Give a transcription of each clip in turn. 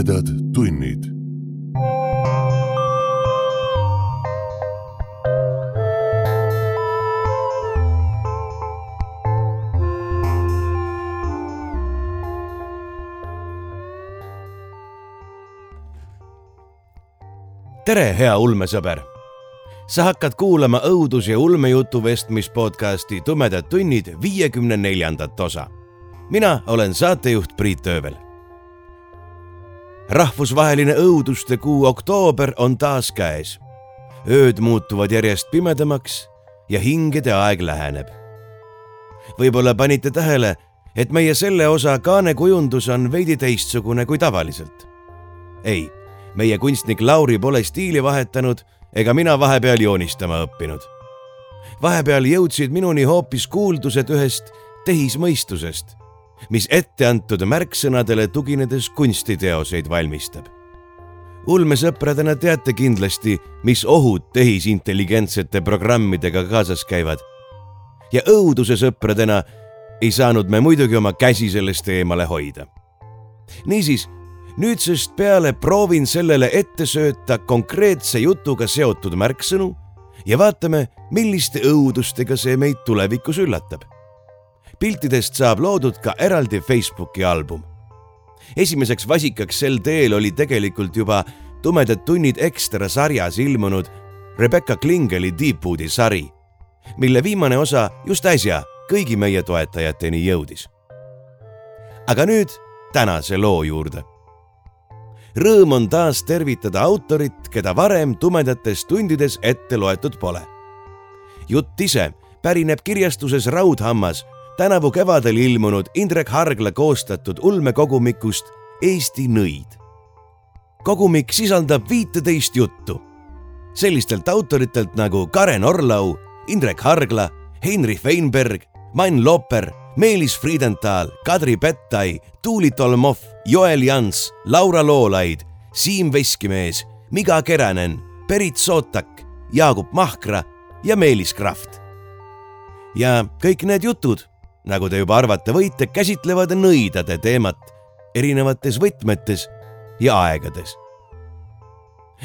tumedad tunnid. tere, hea ulmesõber. sa hakkad kuulama õudus- ja ulmejutu vestmispodcasti Tumedad tunnid viiekümne neljandat osa. mina olen saatejuht Priit Öövel. Rahvusvaheline õuduste kuu oktoober on taas käes. ööd muutuvad järjest pimedamaks ja hingede aeg läheneb. võib-olla panite tähele, et meie selle osa kaanekujundus on veidi teistsugune kui tavaliselt. ei meie kunstnik Lauri pole stiili vahetanud ega mina vahepeal joonistama õppinud. vahepeal jõudsid minuni hoopis kuuldused ühest tehismõistusest, mis etteantud märksõnadele tuginedes kunstiteoseid valmistab. ulmesõpradena teate kindlasti, mis ohud tehisintelligentsete programmidega kaasas käivad. ja õuduse sõpradena ei saanud me muidugi oma käsi sellest eemale hoida. niisiis nüüdsest peale proovin sellele ette sööta konkreetse jutuga seotud märksõnu ja vaatame, milliste õudustega see meid tulevikus üllatab. Piltidest saab loodud ka eraldi Facebooki album. esimeseks vasikaks sel teel oli tegelikult juba Tumedad tunnid ekstra sarjas ilmunud Rebecca Klingeli Deepwoodi sari, mille viimane osa just äsja kõigi meie toetajateni jõudis. aga nüüd tänase loo juurde rõõm on taas tervitada autorit, keda varem tumedates tundides ette loetud pole. jutt ise pärineb kirjastuses Raudhammas tänavu kevadel ilmunud Indrek Hargla koostatud ulmekogumikust Eesti nõid. kogumik sisaldab viiteist juttu sellistelt autoritelt nagu Karen Orlau, Indrek Hargla, Heinrich Weinberg, Mann Looper Meelis Friedenthal, Kadri Pettai, Tuuli Tolmov, Joel Jans, Laura Loolaid, Siim Veskimees, Miga Keränen, Berit Sootak, Jaagup Mahkra ja Meelis Kraft. ja kõik need jutud, nagu te juba arvata võite, käsitlevad nõidade teemat erinevates võtmetes ja aegades.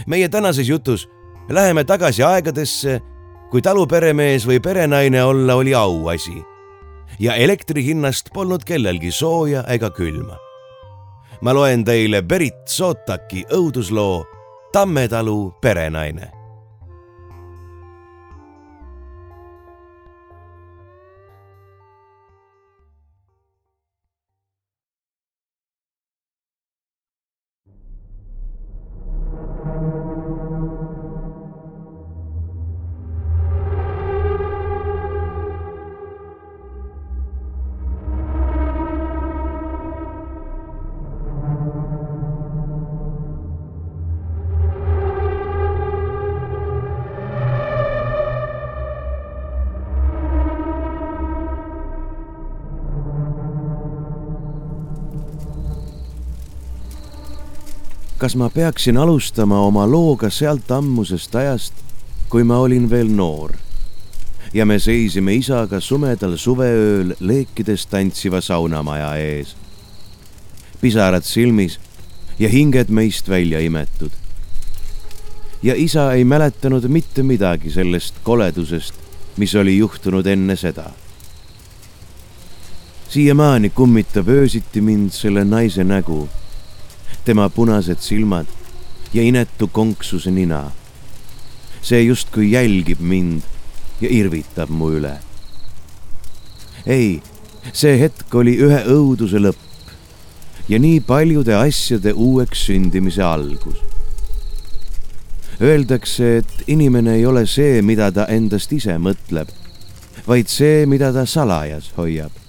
meie tänases jutus läheme tagasi aegadesse, kui taluperemees või perenaine olla oli auasi ja elektri hinnast polnud kellelgi sooja ega külma. ma loen teile Berit Sootaki õudusloo Tammetalu perenaine kas ma peaksin alustama oma looga sealt ammusest ajast, kui ma olin veel noor ja me seisime isaga sumedal suveööl leekides tantsiva saunamaja ees. pisarad silmis ja hinged meist välja imetud. ja isa ei mäletanud mitte midagi sellest koledusest, mis oli juhtunud enne seda. siiamaani kummitab öösiti mind selle naise nägu tema punased silmad ja inetu konksuse nina. see justkui jälgib mind ja irvitab mu üle. ei, see hetk oli ühe õuduse lõpp ja nii paljude asjade uueks sündimise algus. Öeldakse, et inimene ei ole see, mida ta endast ise mõtleb, vaid see, mida ta salajas hoiab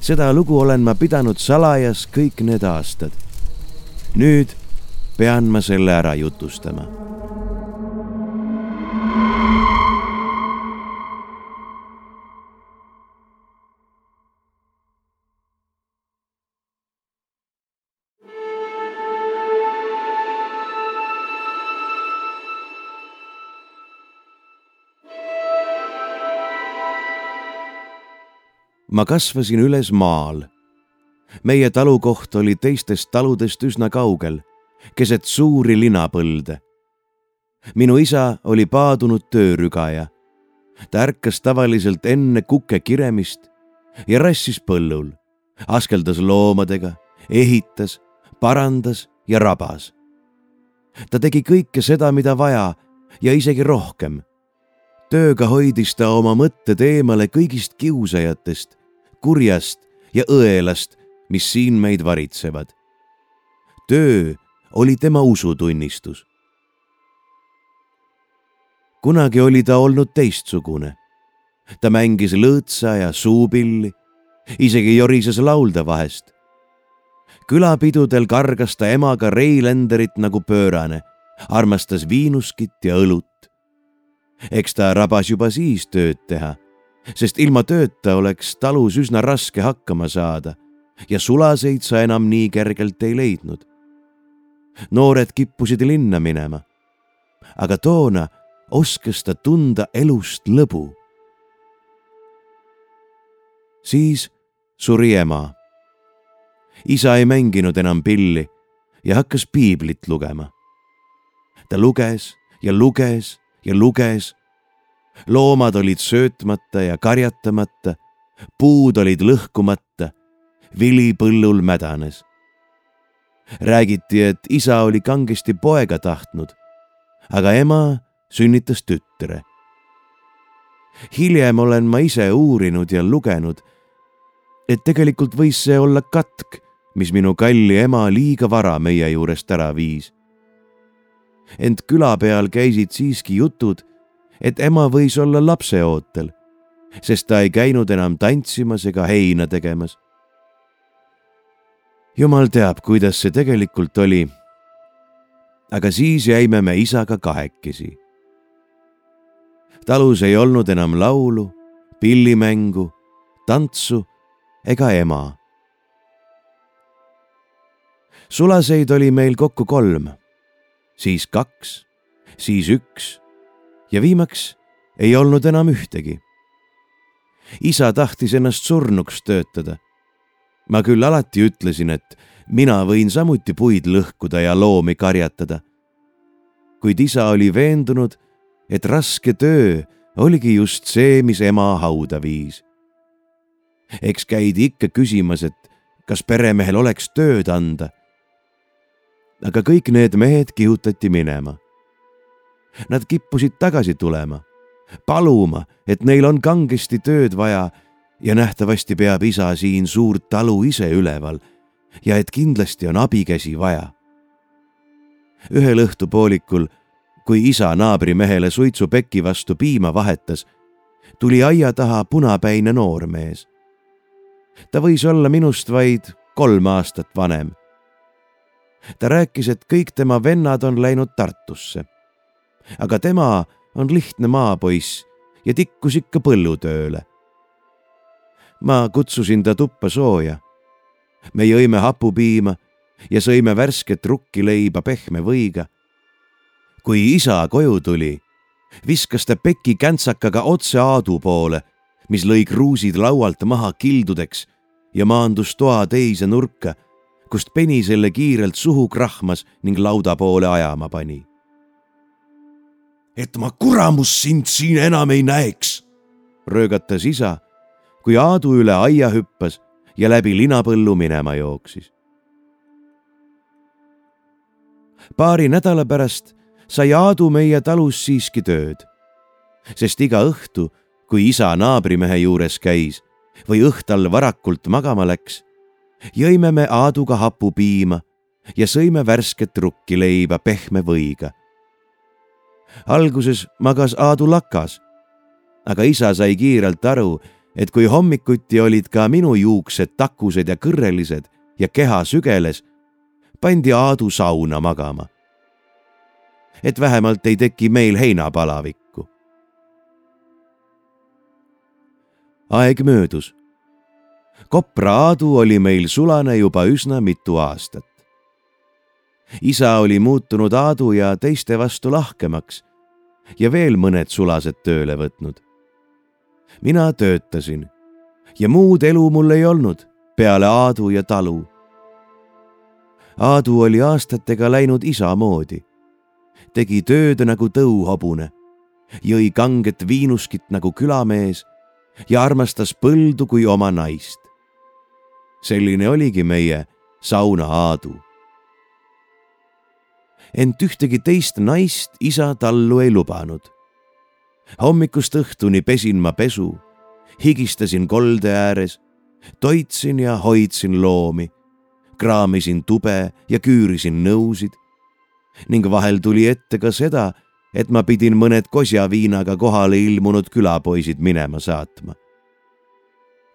seda lugu olen ma pidanud salajas kõik need aastad. nüüd pean ma selle ära jutustama ma kasvasin üles maal, meie talukoht oli teistest taludest üsna kaugel, keset suuri linapõlde. minu isa oli paadunud töörügaja. ta ärkas tavaliselt enne kuke kiremist ja rassis põllul, askeldas loomadega, ehitas, parandas ja rabas. ta tegi kõike seda, mida vaja ja isegi rohkem. tööga hoidis ta oma mõtted eemale kõigist kiusajatest, kurjast ja õelast, mis siin meid varitsevad. töö oli tema usutunnistus. kunagi oli ta olnud teistsugune. ta mängis lõõtsa ja suupilli, isegi jorises laulda vahest. külapidudel kargas ta emaga Reilenderit nagu pöörane, armastas viinuskit ja õlut. eks ta rabas juba siis tööd teha sest ilma tööta oleks talus üsna raske hakkama saada ja sulaseid sa enam nii kergelt ei leidnud. noored kippusid linna minema. aga toona oskas ta tunda elust lõbu. siis suri ema. isa ei mänginud enam pilli ja hakkas piiblit lugema. ta luges ja luges ja luges loomad olid söötmata ja karjatamata, puud olid lõhkumata, vili põllul mädanes. räägiti, et isa oli kangesti poega tahtnud, aga ema sünnitas tütre. hiljem olen ma ise uurinud ja lugenud, et tegelikult võis see olla katk, mis minu kalli ema liiga vara meie juurest ära viis. ent küla peal käisid siiski jutud et ema võis olla lapseootel, sest ta ei käinud enam tantsimas ega heina tegemas. jumal teab, kuidas see tegelikult oli. aga siis jäime me isaga kahekesi. talus ei olnud enam laulu, pillimängu, tantsu ega ema. sulaseid oli meil kokku kolm, siis kaks, siis üks ja viimaks ei olnud enam ühtegi. isa tahtis ennast surnuks töötada. ma küll alati ütlesin, et mina võin samuti puid lõhkuda ja loomi karjatada. kuid isa oli veendunud, et raske töö oligi just see, mis ema hauda viis. eks käidi ikka küsimas, et kas peremehel oleks tööd anda. aga kõik need mehed kihutati minema Nad kippusid tagasi tulema, paluma, et neil on kangesti tööd vaja ja nähtavasti peab isa siin suurt talu ise üleval ja et kindlasti on abikäsi vaja. ühel õhtupoolikul, kui isa naabrimehele suitsupeki vastu piima vahetas, tuli aia taha punapäine noormees. ta võis olla minust vaid kolm aastat vanem. ta rääkis, et kõik tema vennad on läinud Tartusse aga tema on lihtne maapoiss ja tikkus ikka põllutööle. ma kutsusin ta tuppa sooja. me jõime hapupiima ja sõime värsket rukkileiba pehme võiga. kui isa koju tuli, viskas ta peki käntsakaga otse Aadu poole, mis lõi kruusid laualt maha kildudeks ja maandus toa teise nurka, kust peni selle kiirelt suhu krahmas ning lauda poole ajama pani et ma kuramus sind siin enam ei näeks, röögatas isa, kui Aadu üle aia hüppas ja läbi linapõllu minema jooksis. paari nädala pärast sai Aadu meie talus siiski tööd, sest iga õhtu, kui isa naabrimehe juures käis või õhtal varakult magama läks, jõime me Aaduga hapupiima ja sõime värsket rukkileiba pehme võiga alguses magas Aadu lakas, aga isa sai kiirelt aru, et kui hommikuti olid ka minu juuksed takused ja kõrrelised ja keha sügeles, pandi Aadu sauna magama. et vähemalt ei teki meil heinapalavikku. aeg möödus. kopra Aadu oli meil sulane juba üsna mitu aastat isa oli muutunud Aadu ja teiste vastu lahkemaks ja veel mõned sulased tööle võtnud. mina töötasin ja muud elu mul ei olnud, peale Aadu ja talu. Aadu oli aastatega läinud isa moodi, tegi tööd nagu tõuhobune, jõi kanget viinuskit nagu külamees ja armastas põldu kui oma naist. selline oligi meie sauna Aadu. Ent ühtegi teist naist isa tallu ei lubanud. hommikust õhtuni pesin ma pesu, higistasin kolde ääres, toitsin ja hoidsin loomi, kraamisin tube ja küürisin nõusid ning vahel tuli ette ka seda, et ma pidin mõned kosjaviinaga kohale ilmunud külapoisid minema saatma.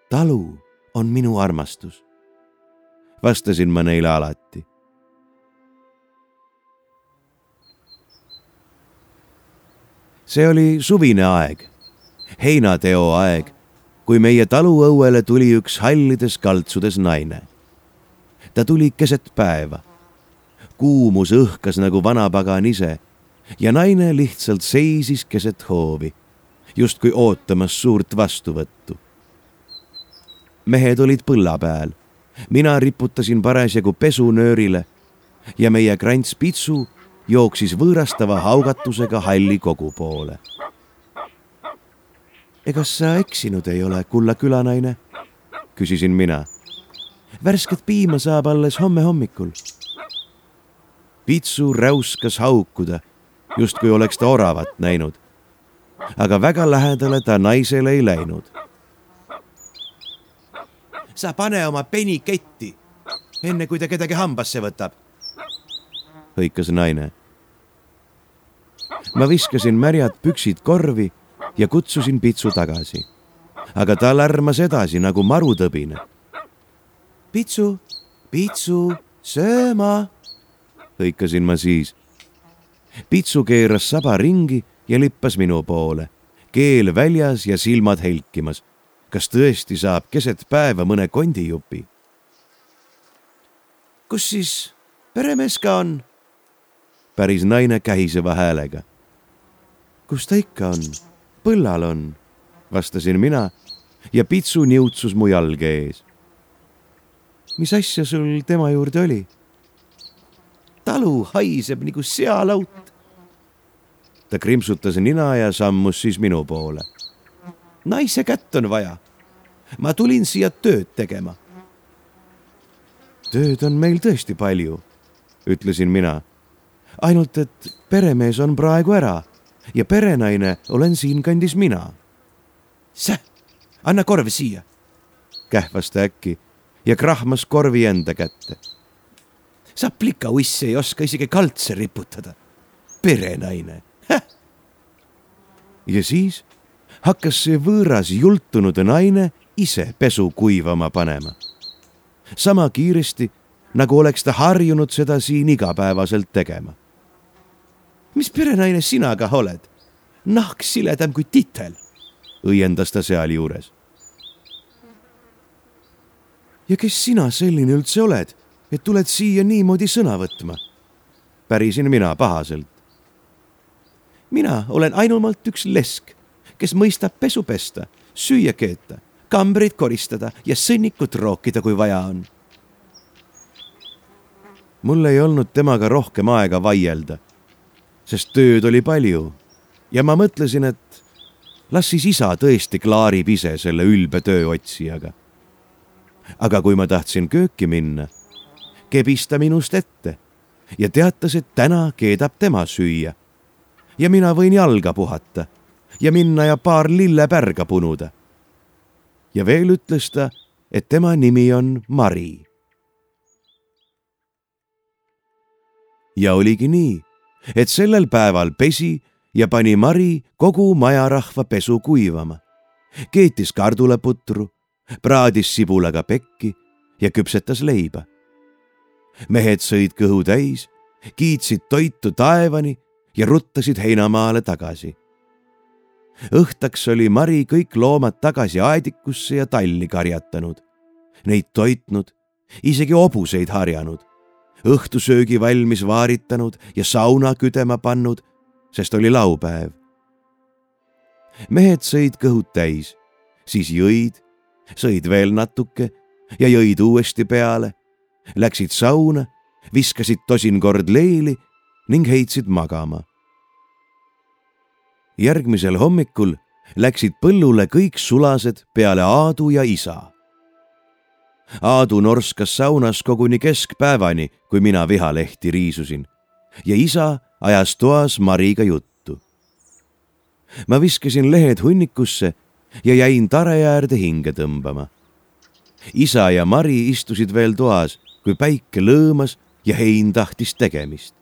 talu on minu armastus, vastasin ma neile alati. See oli suvine aeg, heinateo aeg, kui meie taluõuele tuli üks hallides kaltsudes naine. ta tuli keset päeva. kuumus õhkas nagu vanapagan ise ja naine lihtsalt seisis keset hoovi, justkui ootamas suurt vastuvõttu. mehed olid põlla peal, mina riputasin parasjagu pesunöörile ja meie krants Pitsu jooksis võõrastava haugatusega halli kogu poole. egas sa eksinud ei ole, kulla külanaine? küsisin mina. värsket piima saab alles homme hommikul. Pitsu räuskas haukuda justkui oleks ta oravat näinud. aga väga lähedale ta naisele ei läinud. sa pane oma peni ketti, enne kui ta kedagi hambasse võtab, hõikas naine. ma viskasin märjad püksid korvi ja kutsusin Pitsu tagasi. aga ta lärmas edasi nagu marutõbine. Pitsu, Pitsu, sööma, hõikasin ma siis Pitsu keeras saba ringi ja lippas minu poole, keel väljas ja silmad helkimas. kas tõesti saab keset päeva mõne kondijupi? kus siis peremees ka on? Päris naine kähiseva häälega. kus ta ikka on, põllal on, vastasin mina ja Pitsu niutsus mu jalge ees. mis asja sul tema juurde oli? talu haiseb nagu sealaut. ta krimpsutas nina ja sammus siis minu poole. naise kätt on vaja. ma tulin siia tööd tegema. tööd on meil tõesti palju, ütlesin mina. Ainult, et peremees on praegu ära ja perenaine olen siinkandis mina. Säh, anna korv siia, kähvas ta äkki ja krahmas korvi enda kätte sa plikauisse ei oska isegi kaltse riputada. perenaine. ja siis hakkas see võõras jultunud naine ise pesu kuivama panema. sama kiiresti, nagu oleks ta harjunud seda siin igapäevaselt tegema. Mis perenaine sina kah oled? nahk siledam kui titel, õiendas ta sealjuures. ja kes sina selline üldse oled et tuled siia niimoodi sõna võtma? pärisin mina pahaselt. mina olen ainumalt üks lesk, kes mõistab pesu pesta, süüa keeta, kambreid koristada ja sõnnikut rookida, kui vaja on. mul ei olnud temaga rohkem aega vaielda, sest tööd oli palju ja ma mõtlesin, et las siis isa tõesti klaarib ise selle ülbe tööotsijaga. aga kui ma tahtsin kööki minna kebis ta minust ette ja teatas, et täna keedab tema süüa. ja mina võin jalga puhata ja minna ja paar lillepärga punuda. ja veel ütles ta, et tema nimi on Mari. ja oligi nii, et sellel päeval pesi ja pani Mari kogu majarahva pesu kuivama, keetis karduleputru, praadis sibulaga pekki ja küpsetas leiba. Mehed sõid kõhu täis, kiitsid toitu taevani ja ruttasid heinamaale tagasi. õhtaks oli Mari kõik loomad tagasi aedikusse ja talli karjatanud, neid toitnud, isegi hobuseid harjanud, õhtusöögi valmis vaaritanud ja sauna küdema pannud, sest oli laupäev. mehed sõid kõhud täis, siis jõid, sõid veel natuke ja jõid uuesti peale, läksid sauna, viskasid tosin kord leili ning heitsid magama. järgmisel hommikul läksid põllule kõik sulased peale Aadu ja isa. Aadu norskas saunas koguni keskpäevani, kui mina vihalehti riisusin ja isa ajas toas Mariga juttu. ma viskasin lehed hunnikusse ja jäin tare äärde hinge tõmbama. isa ja Mari istusid veel toas, kui päike lõõmas ja hein tahtis tegemist.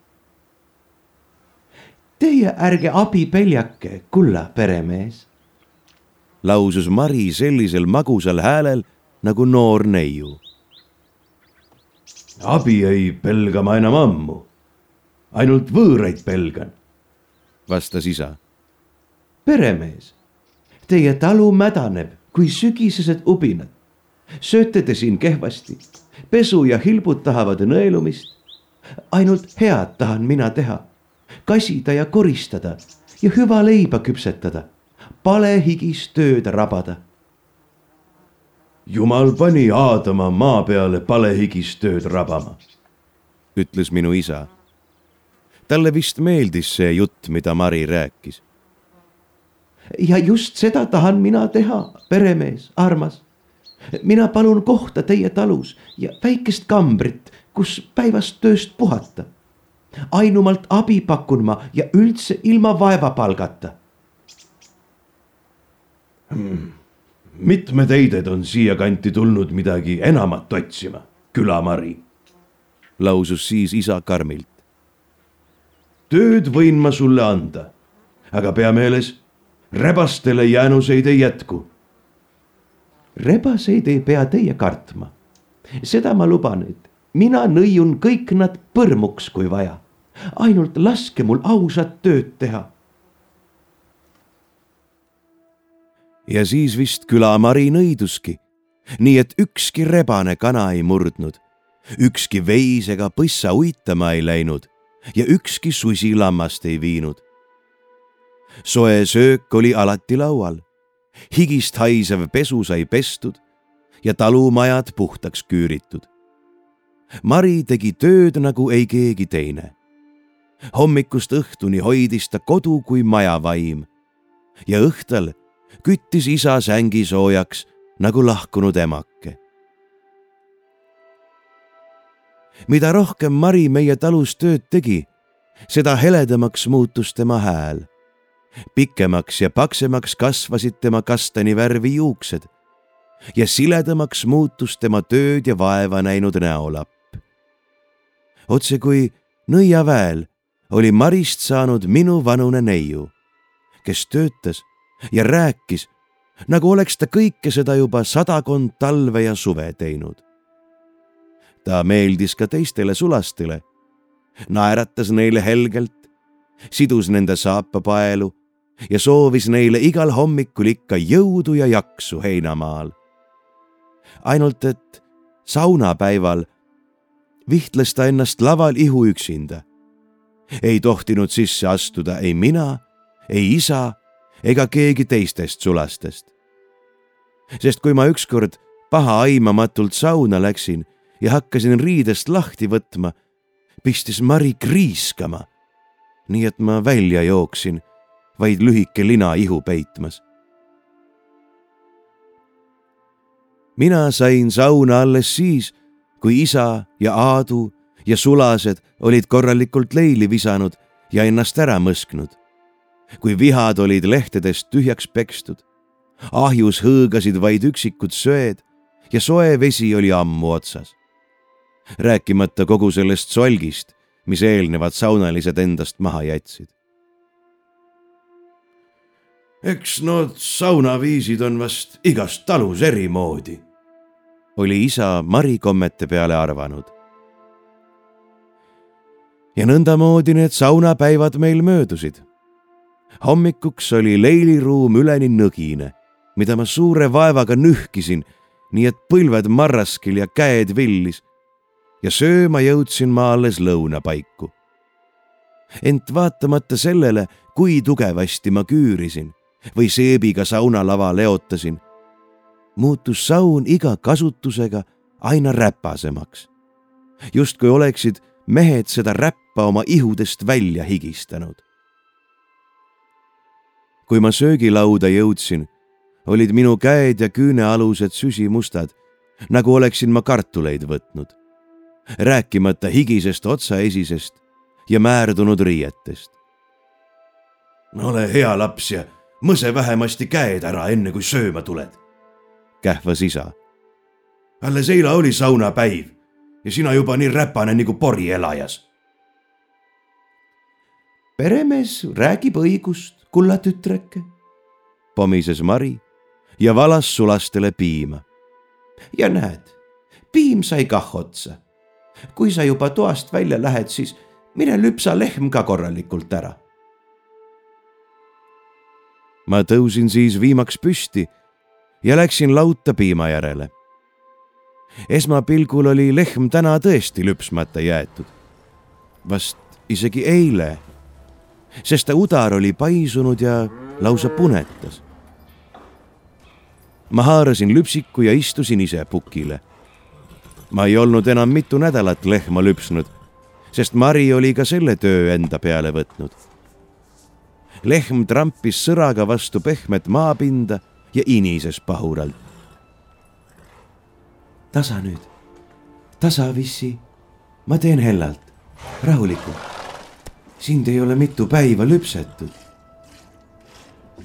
Teie ärge abi peljake, kulla peremees, lausus Mari sellisel magusal häälel nagu noor neiu. abi ei pelga ma enam ammu. ainult võõraid pelgan, vastas isa. peremees, teie talu mädaneb kui sügisesed ubinad. sööte te siin kehvasti, pesu ja hilbud tahavad nõelumist. ainult head tahan mina teha, kasida ja koristada ja hüva leiba küpsetada palehigis tööd rabada. Jumal pani Aadama maa peale palehigis tööd rabama, ütles minu isa. talle vist meeldis see jutt, mida Mari rääkis. ja just seda tahan mina teha, peremees, armas. mina palun kohta teie talus ja väikest kambrit, kus päevast tööst puhata ainumalt abi pakun ma ja üldse ilma vaevapalgata hmm.. Mitmed heided on siiakanti tulnud midagi enamat otsima, külamari. lausus siis isa karmilt. tööd võin ma sulle anda, aga pea meeles, rebastele jäänuseid ei jätku. rebaseid ei pea teie kartma. seda ma luban, et mina nõiun kõik nad põrmuks, kui vaja. ainult laske mul ausat tööd teha ja siis vist külamari nõiduski, nii et ükski rebane kana ei murdnud, ükski veis ega põssa uitama ei läinud ja ükski susi lammast ei viinud. soe söök oli alati laual, higist haisev pesu sai pestud ja talumajad puhtaks küüritud. Mari tegi tööd nagu ei keegi teine. hommikust õhtuni hoidis ta kodu kui maja vaim ja õhtul küttis isa sängi soojaks nagu lahkunud emake. mida rohkem Mari meie talus tööd tegi, seda heledamaks muutus tema hääl. pikemaks ja paksemaks kasvasid tema kastani värvi juuksed ja siledamaks muutus tema tööd ja vaeva näinud näolapp. otse kui nõiaväel oli Marist saanud minu vanune neiu, kes töötas ja rääkis, nagu oleks ta kõike seda juba sadakond talve ja suve teinud. ta meeldis ka teistele sulastele, naeratas neile helgelt, sidus nende saapapaelu ja soovis neile igal hommikul ikka jõudu ja jaksu heinamaal. ainult et saunapäeval vihtles ta ennast laval ihu üksinda. ei tohtinud sisse astuda ei mina, ei isa ega keegi teistest sulastest. sest kui ma ükskord pahaaimamatult sauna läksin ja hakkasin riidest lahti võtma, pistis Mari kriiskama. nii et ma välja jooksin, vaid lühike lina ihu peitmas. mina sain sauna alles siis, kui isa ja Aadu ja sulased olid korralikult leili visanud ja ennast ära mõsknud kui vihad olid lehtedest tühjaks pekstud. ahjus hõõgasid vaid üksikud söed ja soe vesi oli ammu otsas. rääkimata kogu sellest solgist, mis eelnevad saunalised endast maha jätsid. eks need saunaviisid on vast igas talus eri moodi, oli isa Mari kommete peale arvanud. ja nõndamoodi need saunapäevad meil möödusid hommikuks oli leiliruum üleni nõgine, mida ma suure vaevaga nühkisin, nii et põlved marraskil ja käed villis. ja sööma jõudsin ma alles lõuna paiku. ent vaatamata sellele, kui tugevasti ma küürisin või seebiga saunalava leotasin, muutus saun iga kasutusega aina räpasemaks. justkui oleksid mehed seda räppa oma ihudest välja higistanud. Kui ma söögilauda jõudsin, olid minu käed ja küünealused süsimustad, nagu oleksin ma kartuleid võtnud, rääkimata higisest otsaesisest ja määrdunud riietest. ole hea laps ja mõse vähemasti käed ära, enne kui sööma tuled, kähvas isa. alles eile oli saunapäiv ja sina juba nii räpane nagu porielajas. peremees räägib õigust, kulla tütreke, pomises Mari ja valas sulastele piima. ja näed, piim sai kah otsa. kui sa juba toast välja lähed, siis mine lüpsa lehm ka korralikult ära ma tõusin siis viimaks püsti ja läksin lauta piima järele. esmapilgul oli lehm täna tõesti lüpsmata jäetud. vast isegi eile, sest ta udar oli paisunud ja lausa punetas. ma haarasin lüpsiku ja istusin ise pukile. ma ei olnud enam mitu nädalat lehma lüpsnud, sest Mari oli ka selle töö enda peale võtnud lehm trampis sõraga vastu pehmet maapinda ja inises pahuralt. tasa nüüd, tasavissi, ma teen hellalt, rahulikult. Sind ei ole mitu päiva lüpsetud.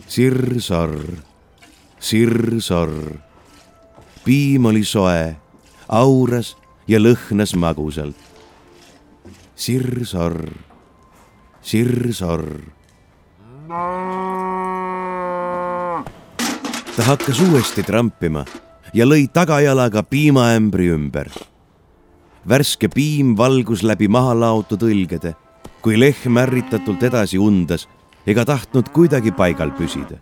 sirr-sorr, sirr-sorr. piim oli soe, auras ja lõhnas magusalt. sirr-sorr, sirr-sorr ta hakkas uuesti trampima ja lõi tagajalaga piimaämbri ümber. värske piim valgus läbi maha laotud õlgede, kui lehm ärritatult edasi undas ega tahtnud kuidagi paigal püsida.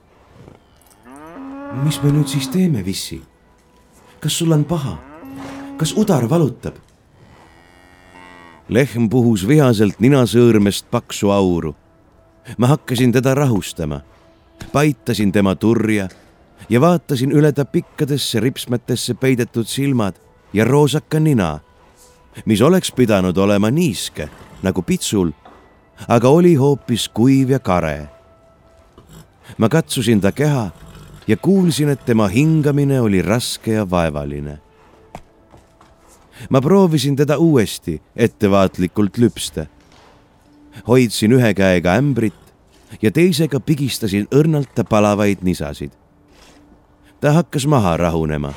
mis me nüüd siis teeme, Vissi? kas sul on paha? kas udar valutab? lehm puhus vihaselt ninasõõrmest paksu auru ma hakkasin teda rahustama, paitasin tema turja ja vaatasin üle ta pikkadesse ripsmetesse peidetud silmad ja roosaka nina, mis oleks pidanud olema niiske nagu pitsul, aga oli hoopis kuiv ja kare. ma katsusin ta keha ja kuulsin, et tema hingamine oli raske ja vaevaline. ma proovisin teda uuesti ettevaatlikult lüpsta hoidsin ühe käega ämbrit ja teisega pigistasin õrnalt ta palavaid nisasid. ta hakkas maha rahunema,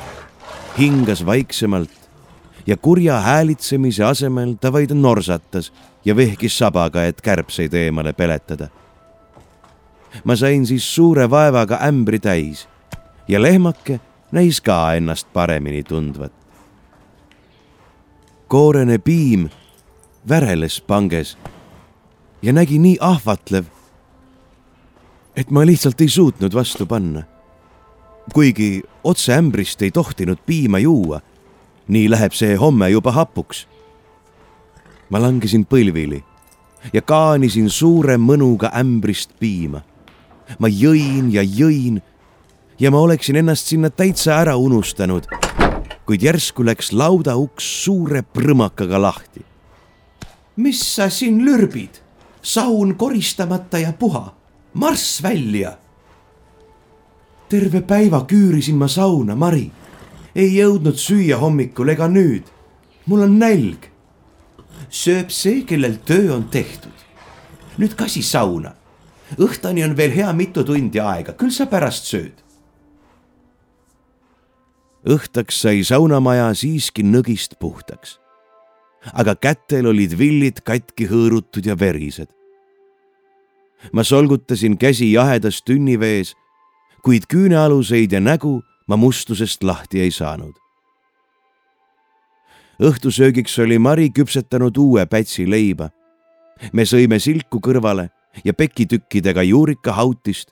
hingas vaiksemalt ja kurja häälitsemise asemel ta vaid norsatas ja vehkis sabaga, et kärbseid eemale peletada. ma sain siis suure vaevaga ämbri täis ja lehmake näis ka ennast paremini tundvat. koorene piim väreles panges ja nägi nii ahvatlev, et ma lihtsalt ei suutnud vastu panna. kuigi otse ämbrist ei tohtinud piima juua, nii läheb see homme juba hapuks. ma langesin põlvili ja kaanisin suure mõnuga ämbrist piima. ma jõin ja jõin ja ma oleksin ennast sinna täitsa ära unustanud, kuid järsku läks lauda uks suure prõmakaga lahti. mis sa siin lürbid? saun koristamata ja puha, marss välja. terve päeva küürisin ma sauna, Mari. Ei jõudnud süüa hommikul ega nüüd. mul on nälg. sööb see, kellel töö on tehtud. nüüd kasi sauna. õhtuni on veel hea mitu tundi aega, küll sa pärast sööd. õhtaks sai saunamaja siiski nõgist puhtaks aga kätel olid villid katki hõõrutud ja verised ma solgutasin käsi jahedas tünnivees, kuid küünealuseid ja nägu ma mustusest lahti ei saanud. õhtusöögiks oli Mari küpsetanud uue pätsi leiba. me sõime silku kõrvale ja pekitükkidega juurikahautist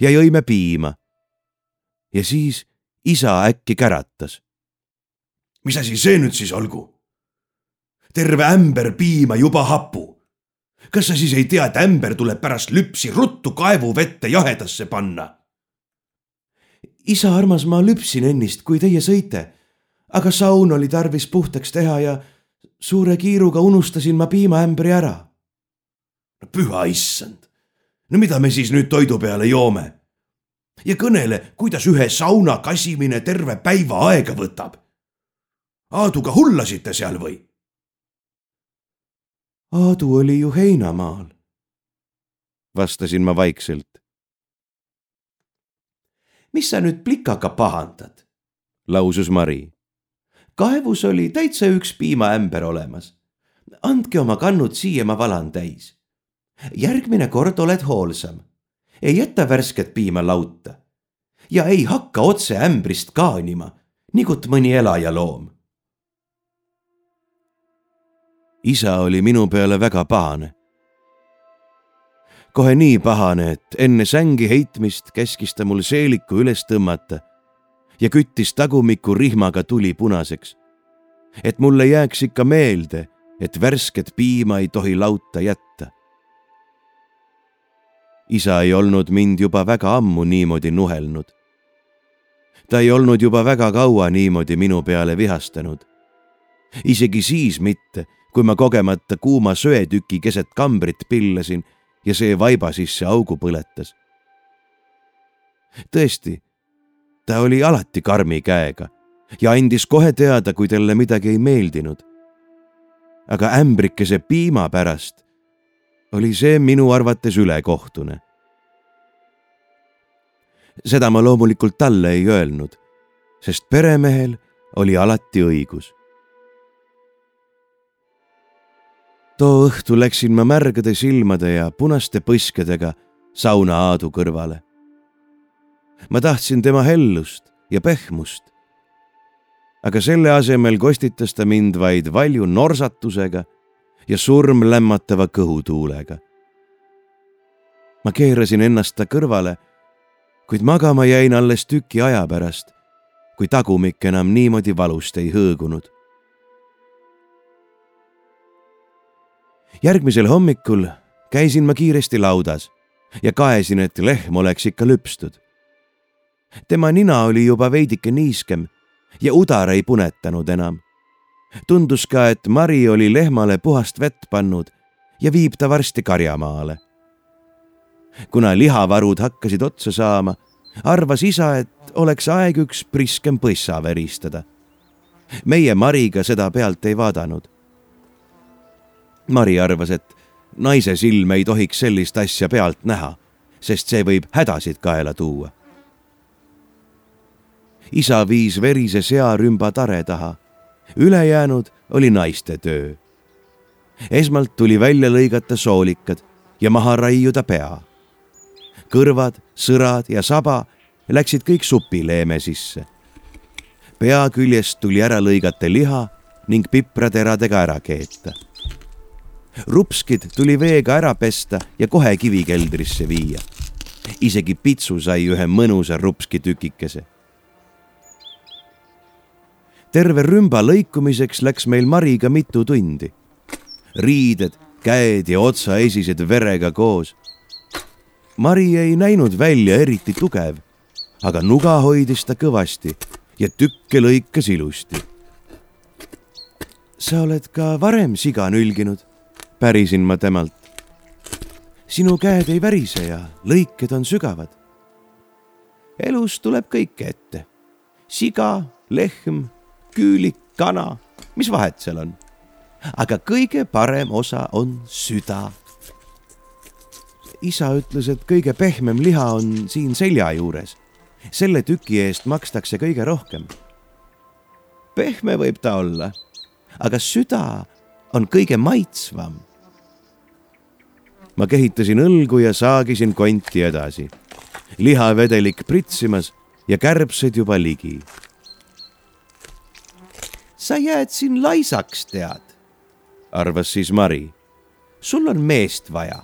ja jõime piima. ja siis isa äkki käratas. mis asi see nüüd siis olgu? terve ämber piima juba hapu kas sa siis ei tea, et ämber tuleb pärast lüpsi ruttu kaevuvette jahedasse panna? Isa armas, ma lüpsin ennist, kui teie sõite. aga saun oli tarvis puhtaks teha ja suure kiiruga unustasin ma piimaämbri ära. püha issand, no mida me siis nüüd toidu peale joome? ja kõnele, kuidas ühe sauna kasimine terve päeva aega võtab. Aaduga hullasite seal või? Aadu oli ju heinamaal, vastasin ma vaikselt. Mis sa nüüd plikaga pahandad? lausus Mari. kaevus oli täitsa üks piimaämber olemas. andke oma kannud siia, ma valan täis. järgmine kord oled hoolsam ei jäta värsket piima lauta ja ei hakka otse ämbrist kaanima, nigut mõni elajaloom. isa oli minu peale väga pahane. Kohe nii pahane, et enne sängi heitmist käskis ta mul seeliku üles tõmmata ja küttis tagumiku rihmaga tuli punaseks. et mulle jääks ikka meelde, et värsket piima ei tohi lauta jätta isa ei olnud mind juba väga ammu niimoodi nuhelnud. ta ei olnud juba väga kaua niimoodi minu peale vihastanud. isegi siis mitte, kui ma kogemata kuuma söetüki keset kambrit pillasin ja see vaiba sisse augu põletas. tõesti, ta oli alati karmi käega ja andis kohe teada, kui talle midagi ei meeldinud. aga ämbrikese piima pärast oli see minu arvates ülekohtune. seda ma loomulikult talle ei öelnud, sest peremehel oli alati õigus. Too õhtu läksin ma märgade silmade ja punaste põskedega sauna Aadu kõrvale. ma tahtsin tema hellust ja pehmust. aga selle asemel kostitas ta mind vaid valju norsatusega ja surmlämmatava kõhutuulega. ma keerasin ennast ta kõrvale, kuid magama jäin alles tüki aja pärast, kui tagumik enam niimoodi valust ei hõõgunud. Järgmisel hommikul käisin ma kiiresti laudas ja kaesin, et lehm oleks ikka lüpstud. tema nina oli juba veidike niiskem ja udar ei punetanud enam tundus ka, et Mari oli lehmale puhast vett pannud ja viib ta varsti karjamaale. kuna lihavarud hakkasid otsa saama, arvas isa, et oleks aeg üks priskem põssa veristada. meie Mariga seda pealt ei vaadanud. Mari arvas, et naise silm ei tohiks sellist asja pealt näha, sest see võib hädasid kaela tuua. isa viis verise searümba tare taha ülejäänud oli naiste töö. esmalt tuli välja lõigata soolikad ja maha raiuda pea. kõrvad, sõrad ja saba läksid kõik supileeme sisse. pea küljest tuli ära lõigata liha ning piprateradega ära keeta. Rupskid tuli veega ära pesta ja kohe kivikeldrisse viia. isegi pitsu sai ühe mõnusa rupski tükikese terve rümba lõikumiseks läks meil Mariga mitu tundi. riided, käed ja otsaesised verega koos. Mari ei näinud välja eriti tugev, aga nuga hoidis ta kõvasti ja tükke lõikas ilusti. sa oled ka varem siga nülginud, pärisin ma temalt. sinu käed ei värise ja lõiked on sügavad. elus tuleb kõike ette. siga, lehm küülik, kana, mis vahet seal on? aga kõige parem osa on süda. isa ütles, et kõige pehmem liha on siin selja juures. selle tüki eest makstakse kõige rohkem. pehme võib ta olla, aga süda on kõige maitsvam. Ma kehitasin õlgu ja saagisin konti edasi. lihavedelik pritsimas ja kärbsed juba ligi sa jääd siin laisaks, tead, arvas siis Mari. sul on meest vaja.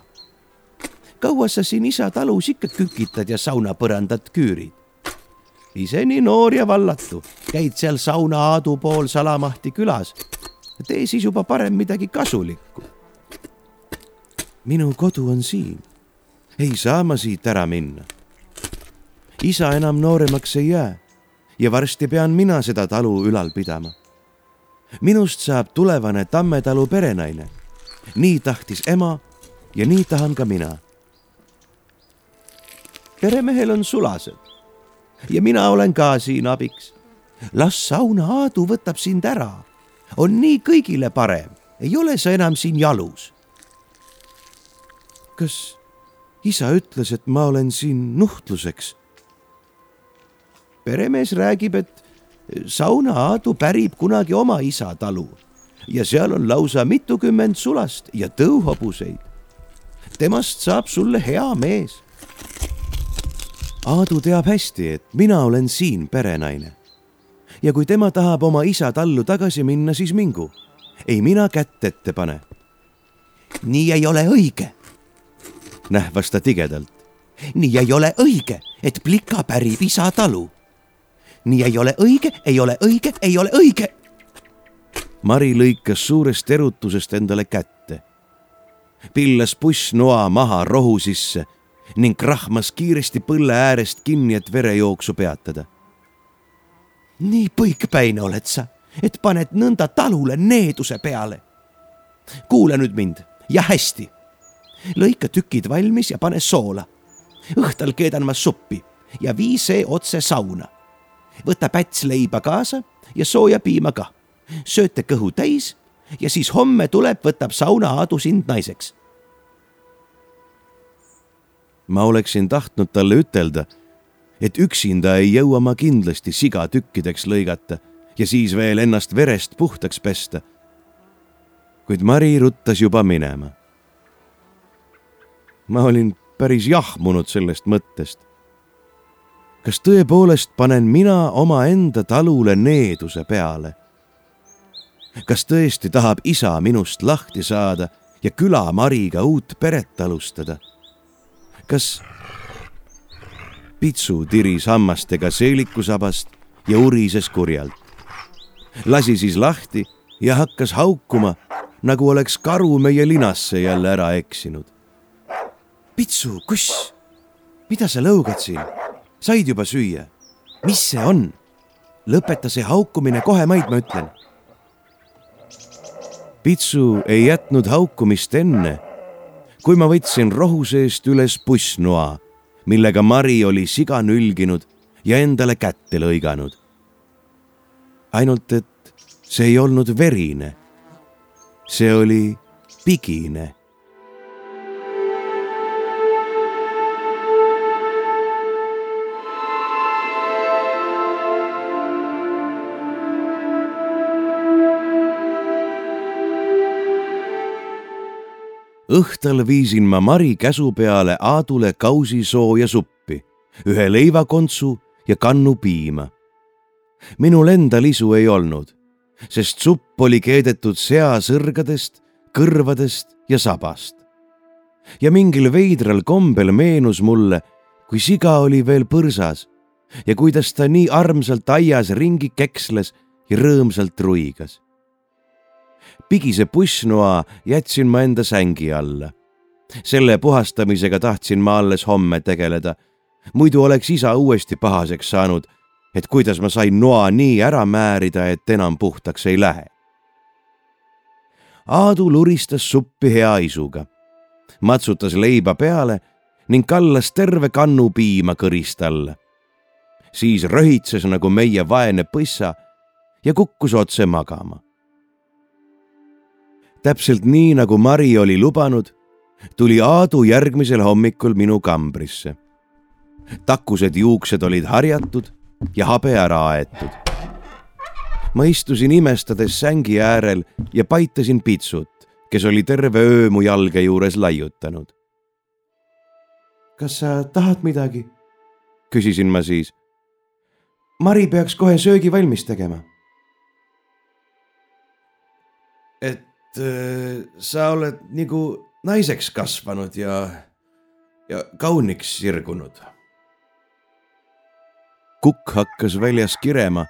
kaua sa siin isa talus ikka kükitad ja saunapõrandat küürid? ise nii noor ja vallatu, käid seal sauna Aadu pool Salamahti külas. tee siis juba parem midagi kasulikku. Minu kodu on siin. ei saa ma siit ära minna. isa enam nooremaks ei jää ja varsti pean mina seda talu ülal pidama. minust saab tulevane Tammetalu perenaine. nii tahtis ema ja nii tahan ka mina. peremehel on sulased ja mina olen ka siin abiks. las sauna Aadu võtab sind ära, on nii kõigile parem, ei ole sa enam siin jalus. Kas isa ütles, et ma olen siin nuhtluseks? peremees räägib, et sauna Aadu pärib kunagi oma isa talu ja seal on lausa mitukümmend sulast ja tõuhobuseid. temast saab sulle hea mees. Aadu teab hästi, et mina olen siin perenaine. ja kui tema tahab oma isa tallu tagasi minna, siis mingu. ei mina kätt ette pane. nii ei ole õige nähvas ta tigedalt. nii ei ole õige, et plika pärib isa talu. nii ei ole õige, ei ole õige, ei ole õige. Mari lõikas suurest erutusest endale kätte. pillas pussnoa maha rohu sisse ning krahmas kiiresti põlle äärest kinni, et verejooksu peatada. nii põikpäine oled sa, et paned nõnda talule needuse peale. kuula nüüd mind ja hästi lõika tükid valmis ja pane soola. õhtul keedan ma suppi ja vii see otse sauna. võta päts leiba kaasa ja sooja piima ka. sööte kõhu täis ja siis homme tuleb, võtab sauna Aadu sind naiseks. ma oleksin tahtnud talle ütelda, et üksinda ei jõua ma kindlasti siga tükkideks lõigata ja siis veel ennast verest puhtaks pesta. kuid Mari ruttas juba minema ma olin päris jahmunud sellest mõttest. kas tõepoolest panen mina omaenda talule needuse peale? kas tõesti tahab isa minust lahti saada ja küla Mariga uut peret alustada? kas Pitsu tiris hammastega seelikusabast ja urises kurjalt. lasi siis lahti ja hakkas haukuma, nagu oleks karu meie linasse jälle ära eksinud Pitsu, kuss, mida sa lõugad siin? said juba süüa? mis see on? lõpeta see haukumine kohe maid, ma ütlen. Pitsu ei jätnud haukumist enne, kui ma võtsin rohu seest üles pussnoa, millega Mari oli siga nülginud ja endale kätte lõiganud. ainult et see ei olnud verine. see oli pigine õhtul viisin ma Mari käsu peale Aadule kausi sooja suppi, ühe leivakontsu ja kannu piima. minul endal isu ei olnud, sest supp oli keedetud seasõrgadest, kõrvadest ja sabast. ja mingil veidral kombel meenus mulle, kui siga oli veel põrsas ja kuidas ta nii armsalt aias ringi keksles ja rõõmsalt ruigas pigise pussnoa jätsin ma enda sängi alla. selle puhastamisega tahtsin ma alles homme tegeleda. muidu oleks isa uuesti pahaseks saanud, et kuidas ma sain noa nii ära määrida, et enam puhtaks ei lähe. Aadu luristas suppi hea isuga, matsutas leiba peale ning kallas terve kannu piima kõrist alla. siis röhitses nagu meie vaene põssa ja kukkus otse magama täpselt nii, nagu Mari oli lubanud, tuli Aadu järgmisel hommikul minu kambrisse. takused juuksed olid harjatud ja habe ära aetud. ma istusin imestades sängi äärel ja paitasin Pitsut, kes oli terve öö mu jalge juures laiutanud. kas sa tahad midagi? küsisin ma siis. Mari peaks kohe söögi valmis tegema. Sa oled nagu naiseks kasvanud ja, ja kauniks sirgunud. kukk hakkas väljas kirema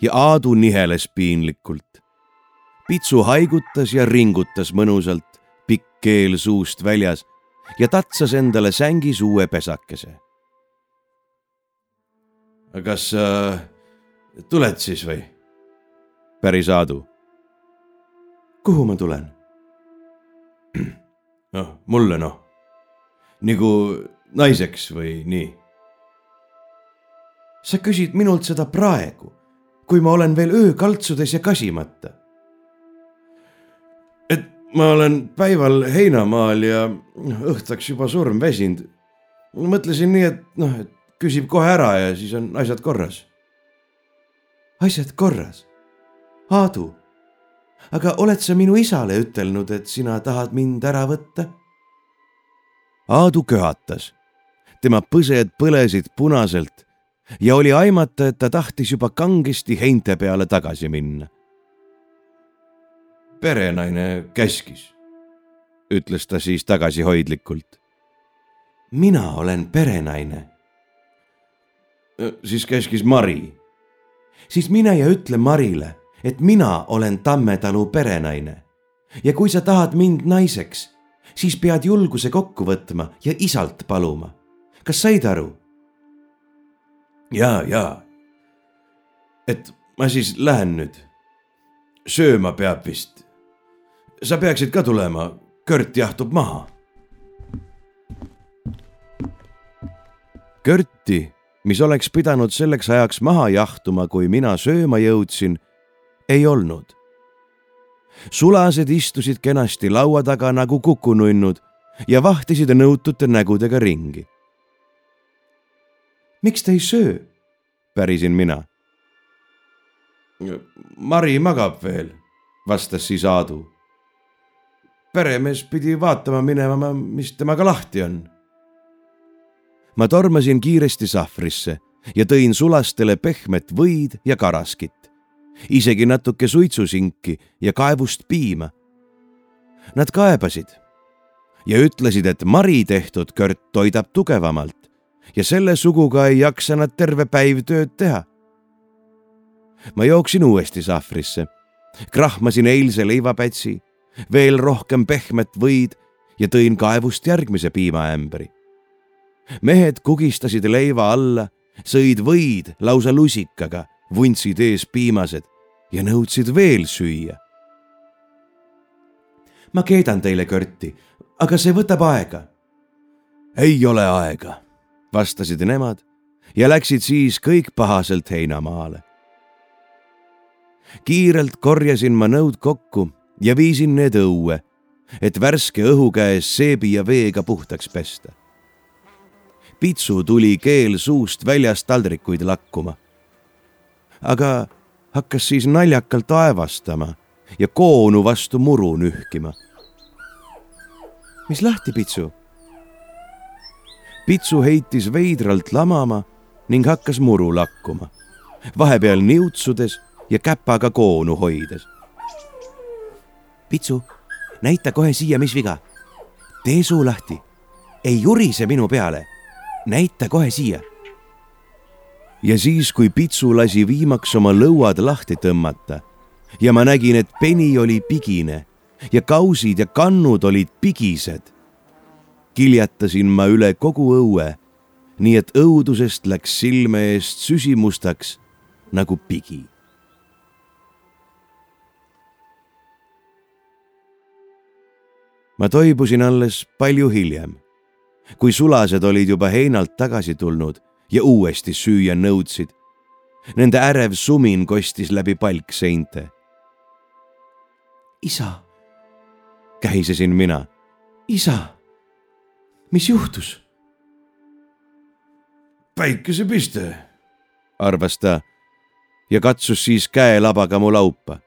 ja Aadu niheles piinlikult. Pitsu haigutas ja ringutas mõnusalt, pikk keel suust väljas ja tatsas endale sängis uue pesakese. kas sa tuled siis või? päris Aadu. Kuhu ma tulen? noh, mulle noh, nagu naiseks või nii. sa küsid minult seda praegu, kui ma olen veel öökaltsudes ja kasimata. et ma olen päeval heinamaal ja õhtaks juba surm väsinud. mõtlesin nii, et noh, et küsib kohe ära ja siis on asjad korras. asjad korras? Aadu, aga oled sa minu isale ütelnud, et sina tahad mind ära võtta? Aadu köhatas. tema põsed põlesid punaselt ja oli aimata, et ta tahtis juba kangesti heinte peale tagasi minna. perenaine käskis, ütles ta siis tagasihoidlikult. mina olen perenaine. siis käskis Mari. siis mine ja ütle Marile, et mina olen Tammetalu perenaine ja kui sa tahad mind naiseks, siis pead julguse kokku võtma ja isalt paluma. kas said aru? ja, ja. et ma siis lähen nüüd. sööma peab vist. sa peaksid ka tulema, Kört jahtub maha. Körti, mis oleks pidanud selleks ajaks maha jahtuma, kui mina sööma jõudsin, ei olnud. sulased istusid kenasti laua taga nagu kukununnud ja vahtisid nõutute nägudega ringi. miks te ei söö? pärisin mina. Mari magab veel, vastas siis Aadu. peremees pidi vaatama minema, mis temaga lahti on. ma tormasin kiiresti sahvrisse ja tõin sulastele pehmet võid ja karaskit, isegi natuke suitsusinki ja kaevust piima. Nad kaebasid ja ütlesid, et Mari tehtud kört toidab tugevamalt ja selle suguga ei jaksa nad terve päiv tööd teha. ma jooksin uuesti sahvrisse, krahmasin eilse leivapätsi, veel rohkem pehmet võid ja tõin kaevust järgmise piimaämbri. mehed kugistasid leiva alla, sõid võid lausa lusikaga, vuntsid ees piimased ja nõudsid veel süüa. ma keedan teile Körti, aga see võtab aega. ei ole aega vastasid nemad ja läksid siis kõik pahaselt heinamaale. kiirelt korjasin ma nõud kokku ja viisin need õue, et värske õhu käes seebi ja veega puhtaks pesta. pitsu tuli keel suust väljast taldrikuid lakkuma. aga hakkas siis naljakalt aevastama ja koonu vastu muru nühkima. mis lahti, Pitsu? Pitsu heitis veidralt lamama ning hakkas muru lakkuma, vahepeal niutsudes ja käpaga koonu hoides. Pitsu, näita kohe siia, mis viga. tee suu lahti. ei jurise minu peale. näita kohe siia. Ja siis, kui Pitsu lasi viimaks oma lõuad lahti tõmmata ja ma nägin, et peni oli pigine ja kausid ja kannud olid pigised kiljatasin ma üle kogu õue, nii et õudusest läks silme eest süsimustaks nagu pigi. ma toibusin alles palju hiljem, kui sulased olid juba heinalt tagasi tulnud ja uuesti süüa nõudsid. Nende ärev sumin kostis läbi palkseinte. isa, kähisesin mina. isa mis juhtus? päikesepiste, arvas ta ja katsus siis käelabaga mu laupa.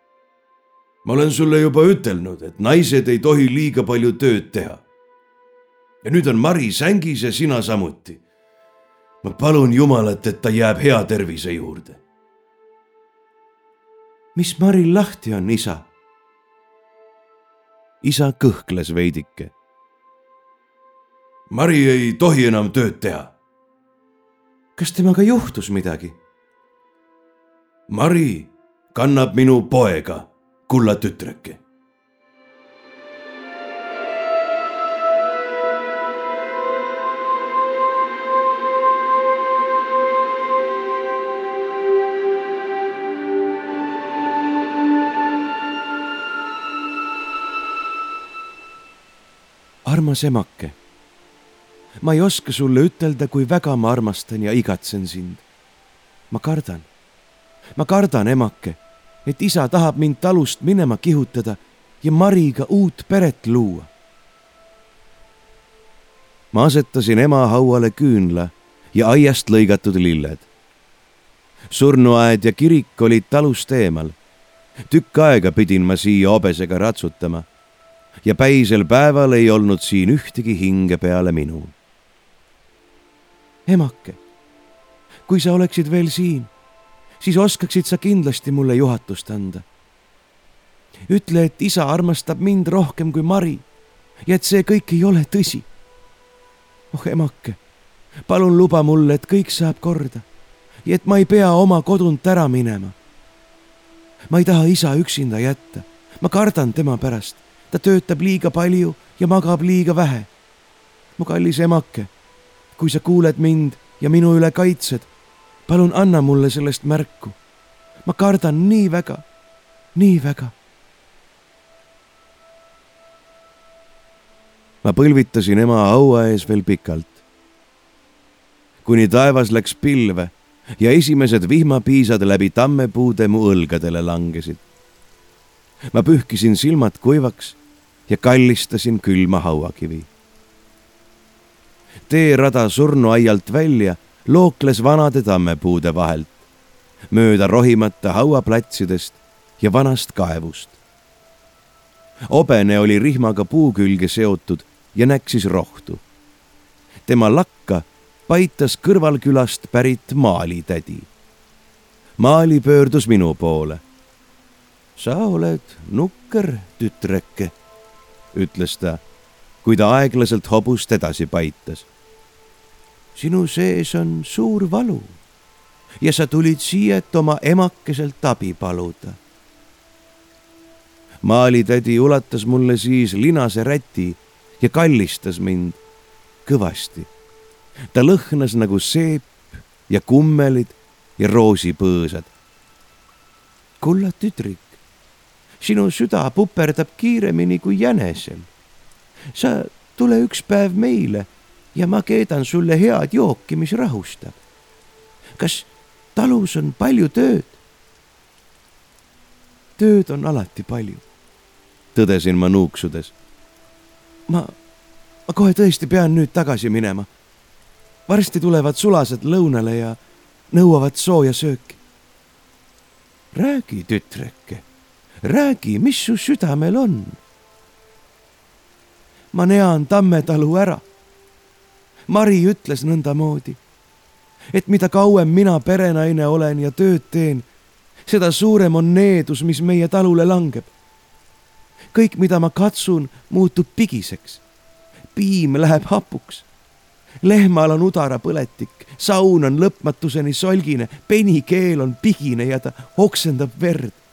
ma olen sulle juba ütelnud, et naised ei tohi liiga palju tööd teha. ja nüüd on Mari sängis ja sina samuti. Ma palun Jumalat, et ta jääb hea tervise juurde. mis Maril lahti on, isa? isa kõhkles veidike Mari ei tohi enam tööd teha. kas temaga juhtus midagi? Mari kannab minu poega, kulla tütreke armas emake, ma ei oska sulle ütelda, kui väga ma armastan ja igatsen sind. ma kardan, ma kardan, emake, et isa tahab mind talust minema kihutada ja Mariga uut peret luua. ma asetasin ema hauale küünla ja aiast lõigatud lilled. surnuaed ja kirik olid talust eemal. tükk aega pidin ma siia hobesega ratsutama ja päisel päeval ei olnud siin ühtegi hinge peale minu. emake, kui sa oleksid veel siin, siis oskaksid sa kindlasti mulle juhatust anda. ütle, et isa armastab mind rohkem kui Mari ja et see kõik ei ole tõsi. oh emake, palun luba mulle, et kõik saab korda ja et ma ei pea oma kodunt ära minema. ma ei taha isa üksinda jätta, ma kardan tema pärast ta töötab liiga palju ja magab liiga vähe. mu kallis emake, kui sa kuuled mind ja minu üle kaitsed, palun anna mulle sellest märku. ma kardan nii väga, nii väga. ma põlvitasin ema haua ees veel pikalt. kuni taevas läks pilve ja esimesed vihmapiisad läbi tammepuude mu õlgadele langesid ma pühkisin silmad kuivaks ja kallistasin külma hauakivi. teerada surnuaialt välja lookles vanade tammepuude vahelt, mööda rohimata hauaplatsidest ja vanast kaevust. obene oli rihmaga puu külge seotud ja näksis rohtu. tema lakka paitas kõrvalkülast pärit maalitädi. maali pöördus minu poole sa oled nukker, tütreke, ütles ta, kui ta aeglaselt hobust edasi paitas. sinu sees on suur valu ja sa tulid siia, et oma emakeselt abi paluda. maalitädi ulatas mulle siis linase räti ja kallistas mind kõvasti. ta lõhnas nagu seep ja kummelid ja roosipõõsad. kulla tütrik, sinu süda puperdab kiiremini kui jänesel. sa tule üks päev meile ja ma keedan sulle head jooki, mis rahustab. kas talus on palju tööd? tööd on alati palju, tõdesin ma nuuksudes. ma, ma kohe tõesti pean nüüd tagasi minema. varsti tulevad sulased lõunale ja nõuavad sooja sööki. räägi, tütreke räägi, mis su südamel on. ma nean Tammetalu ära. Mari ütles nõndamoodi, et mida kauem mina perenaine olen ja tööd teen, seda suurem on needus, mis meie talule langeb. kõik, mida ma katsun, muutub pigiseks. piim läheb hapuks. lehmal on udarapõletik, saun on lõpmatuseni solgine, penikeel on pigine ja ta oksendab verd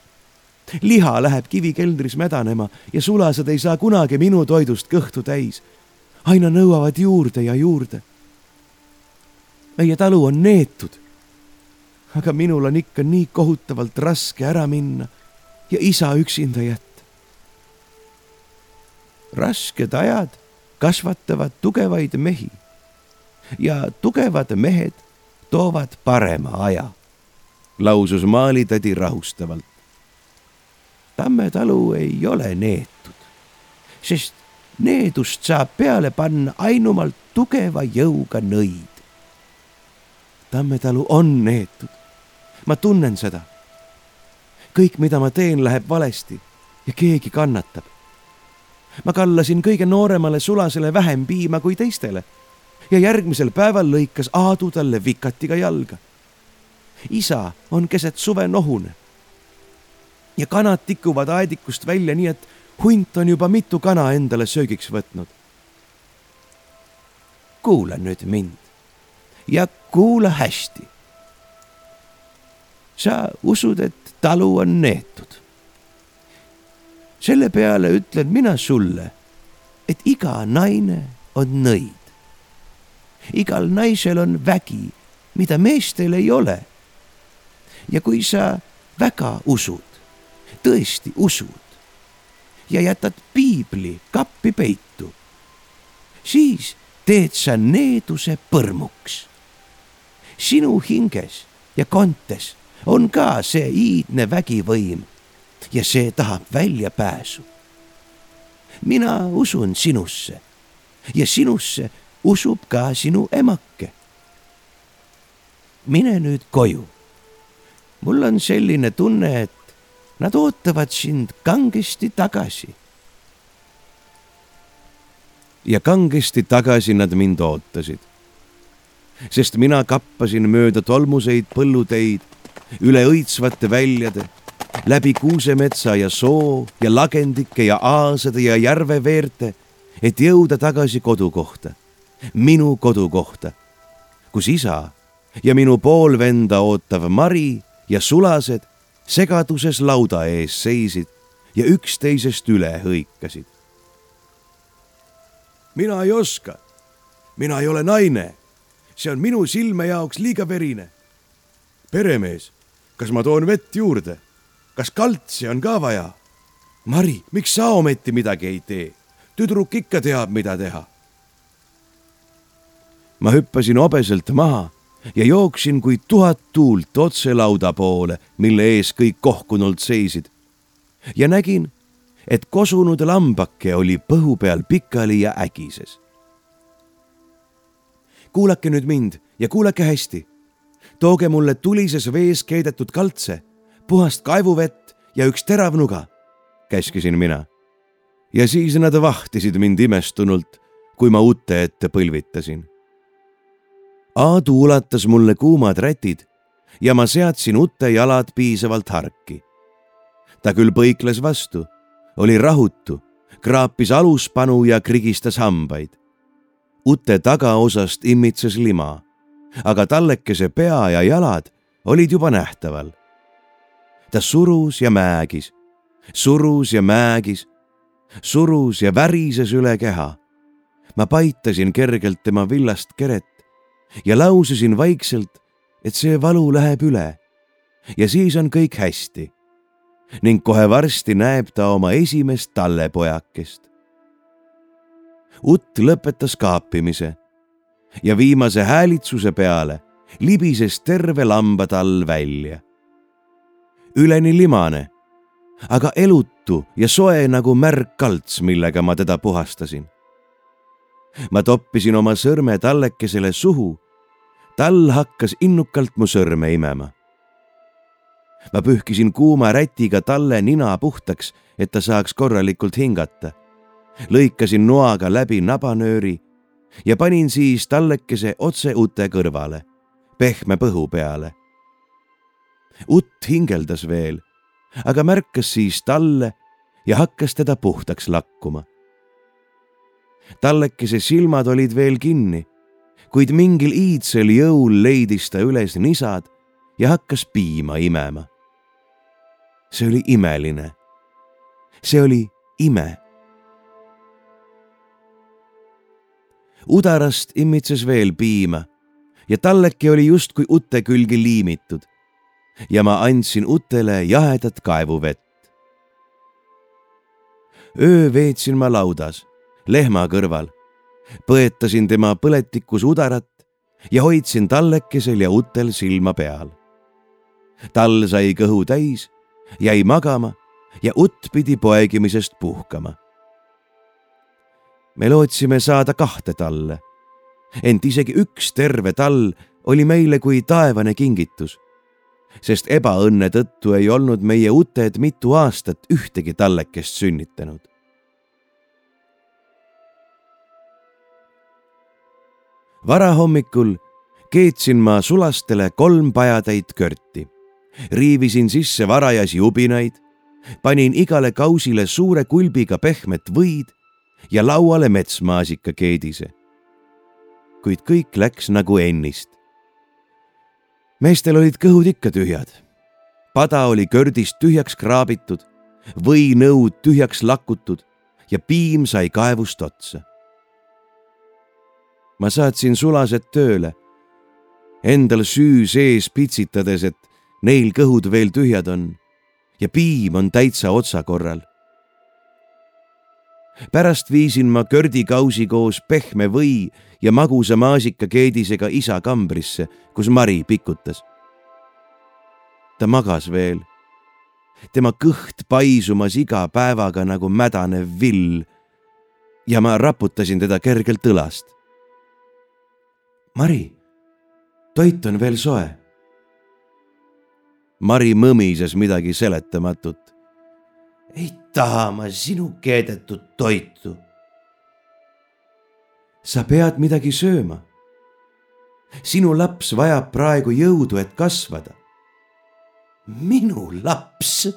liha läheb kivikeldris mädanema ja sulased ei saa kunagi minu toidust kõhtu täis. aina nõuavad juurde ja juurde. meie talu on neetud. aga minul on ikka nii kohutavalt raske ära minna ja isa üksinda jätta. rasked ajad kasvatavad tugevaid mehi ja tugevad mehed toovad parema aja, lausus maalitädi rahustavalt. Tammetalu ei ole neetud, sest needust saab peale panna ainumalt tugeva jõuga nõid. Tammetalu on neetud, ma tunnen seda. kõik, mida ma teen, läheb valesti ja keegi kannatab. ma kallasin kõige nooremale sulasele vähem piima kui teistele ja järgmisel päeval lõikas Aadu talle vikatiga jalga. isa on keset suve nohune ja kanad tikuvad aedikust välja, nii et hunt on juba mitu kana endale söögiks võtnud. kuula nüüd mind ja kuula hästi. sa usud, et talu on neetud. selle peale ütlen mina sulle, et iga naine on nõid. igal naisel on vägi, mida meestel ei ole. ja kui sa väga usud, tõesti usud ja jätad piibli kappi peitu, siis teed sa needuse põrmuks. sinu hinges ja kontes on ka see iidne vägivõim ja see tahab väljapääsu. mina usun sinusse ja sinusse usub ka sinu emake. mine nüüd koju. mul on selline tunne, et nad ootavad sind kangesti tagasi. ja kangesti tagasi nad mind ootasid. sest mina kappasin mööda tolmuseid põlluteid, üle õitsvate väljade, läbi kuusemetsa ja soo ja lagendike ja aasade ja järveveerte, et jõuda tagasi kodukohta, minu kodukohta, kus isa ja minu poolvenda ootav Mari ja sulased segaduses lauda ees seisid ja üksteisest üle hõikasid mina ei oska. mina ei ole naine. see on minu silme jaoks liiga verine. peremees, kas ma toon vett juurde? kas kaltsi on ka vaja? Mari, miks sa ometi midagi ei tee? tüdruk ikka teab, mida teha. ma hüppasin obeselt maha ja jooksin kui tuhat tuult otse lauda poole, mille ees kõik kohkunult seisid. ja nägin, et kosunud lambake oli põhu peal pikali ja ägises. kuulake nüüd mind ja kuulake hästi. tooge mulle tulises vees keedetud kaltse, puhast kaevuvett ja üks terav nuga, käskisin mina. ja siis nad vahtisid mind imestunult, kui ma ute ette põlvitasin. Aadu ulatas mulle kuumad rätid ja ma seadsin ute jalad piisavalt harki. ta küll põikles vastu oli rahutu, kraapis aluspanu ja krigistas hambaid. ute tagaosast immitses lima, aga tallekese pea ja jalad olid juba nähtaval. ta surus ja määgis, surus ja määgis, surus ja värises üle keha. ma paitasin kergelt tema villast keret ja laususin vaikselt, et see valu läheb üle ja siis on kõik hästi ning kohe varsti näeb ta oma esimest tallepojakest. Utt lõpetas kaapimise ja viimase häälitsuse peale libises terve lambatall välja. üleni limane, aga elutu ja soe nagu märg kalts, millega ma teda puhastasin. ma toppisin oma sõrme tallekesele suhu. Tall hakkas innukalt mu sõrme imema ma pühkisin kuuma rätiga talle nina puhtaks, et ta saaks korralikult hingata. lõikasin noaga läbi nabanööri ja panin siis tallekese otse ute kõrvale, pehme põhu peale. utt hingeldas veel, aga märkas siis talle ja hakkas teda puhtaks lakkuma. tallekese silmad olid veel kinni, kuid mingil iidsel jõul leidis ta üles nisad ja hakkas piima imema see oli imeline. see oli ime. udarast imitses veel piima ja talleki oli justkui ute külgi liimitud. ja ma andsin utele jahedat kaevuvett. öö veetsin ma laudas, lehma kõrval, põetasin tema põletikus udarat ja hoidsin tallekesel ja utel silma peal. tall sai kõhu täis jäi magama ja utt pidi poegimisest puhkama. me lootsime saada kahte talle, ent isegi üks terve tall oli meile kui taevane kingitus, sest ebaõnne tõttu ei olnud meie uted mitu aastat ühtegi tallekest sünnitanud. Varahommikul keetsin ma sulastele kolm pajatäit körti riivisin sisse varajasi ubinaid, panin igale kausile suure kulbiga pehmet võid ja lauale metsmaasika keedise. kuid kõik läks nagu ennist. meestel olid kõhud ikka tühjad. pada oli kördist tühjaks kraabitud, võinõud tühjaks lakutud ja piim sai kaevust otsa. Ma saatsin sulased tööle, endal süü sees pitsitades, et neil kõhud veel tühjad on ja piim on täitsa otsakorral. pärast viisin ma kördikausi koos pehme või ja magusa maasikakeedisega isa kambrisse, kus Mari pikutas. ta magas veel. tema kõht paisumas iga päevaga nagu mädanev vill. ja ma raputasin teda kergelt õlast. Mari, toit on veel soe. Mari mõmises midagi seletamatut ei taha ma sinu keedetud toitu. sa pead midagi sööma. sinu laps vajab praegu jõudu, et kasvada. minu laps?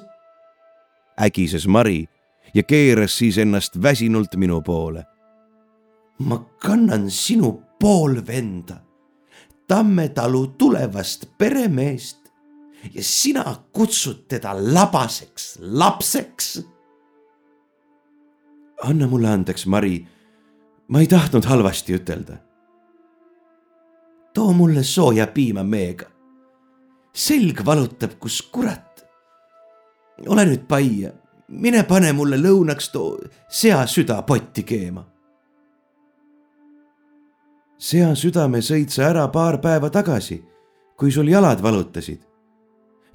ägises Mari ja keeras siis ennast väsinult minu poole. ma kannan sinu poolvenda, Tammetalu tulevast peremeest ja sina kutsud teda labaseks lapseks. anna mulle andeks, Mari. ma ei tahtnud halvasti ütelda. too mulle sooja piima meega. selg valutab, kus kurat. ole nüüd pai mine pane mulle lõunaks too seasüda potti keema. Seasüdame sõid sa ära paar päeva tagasi, kui sul jalad valutasid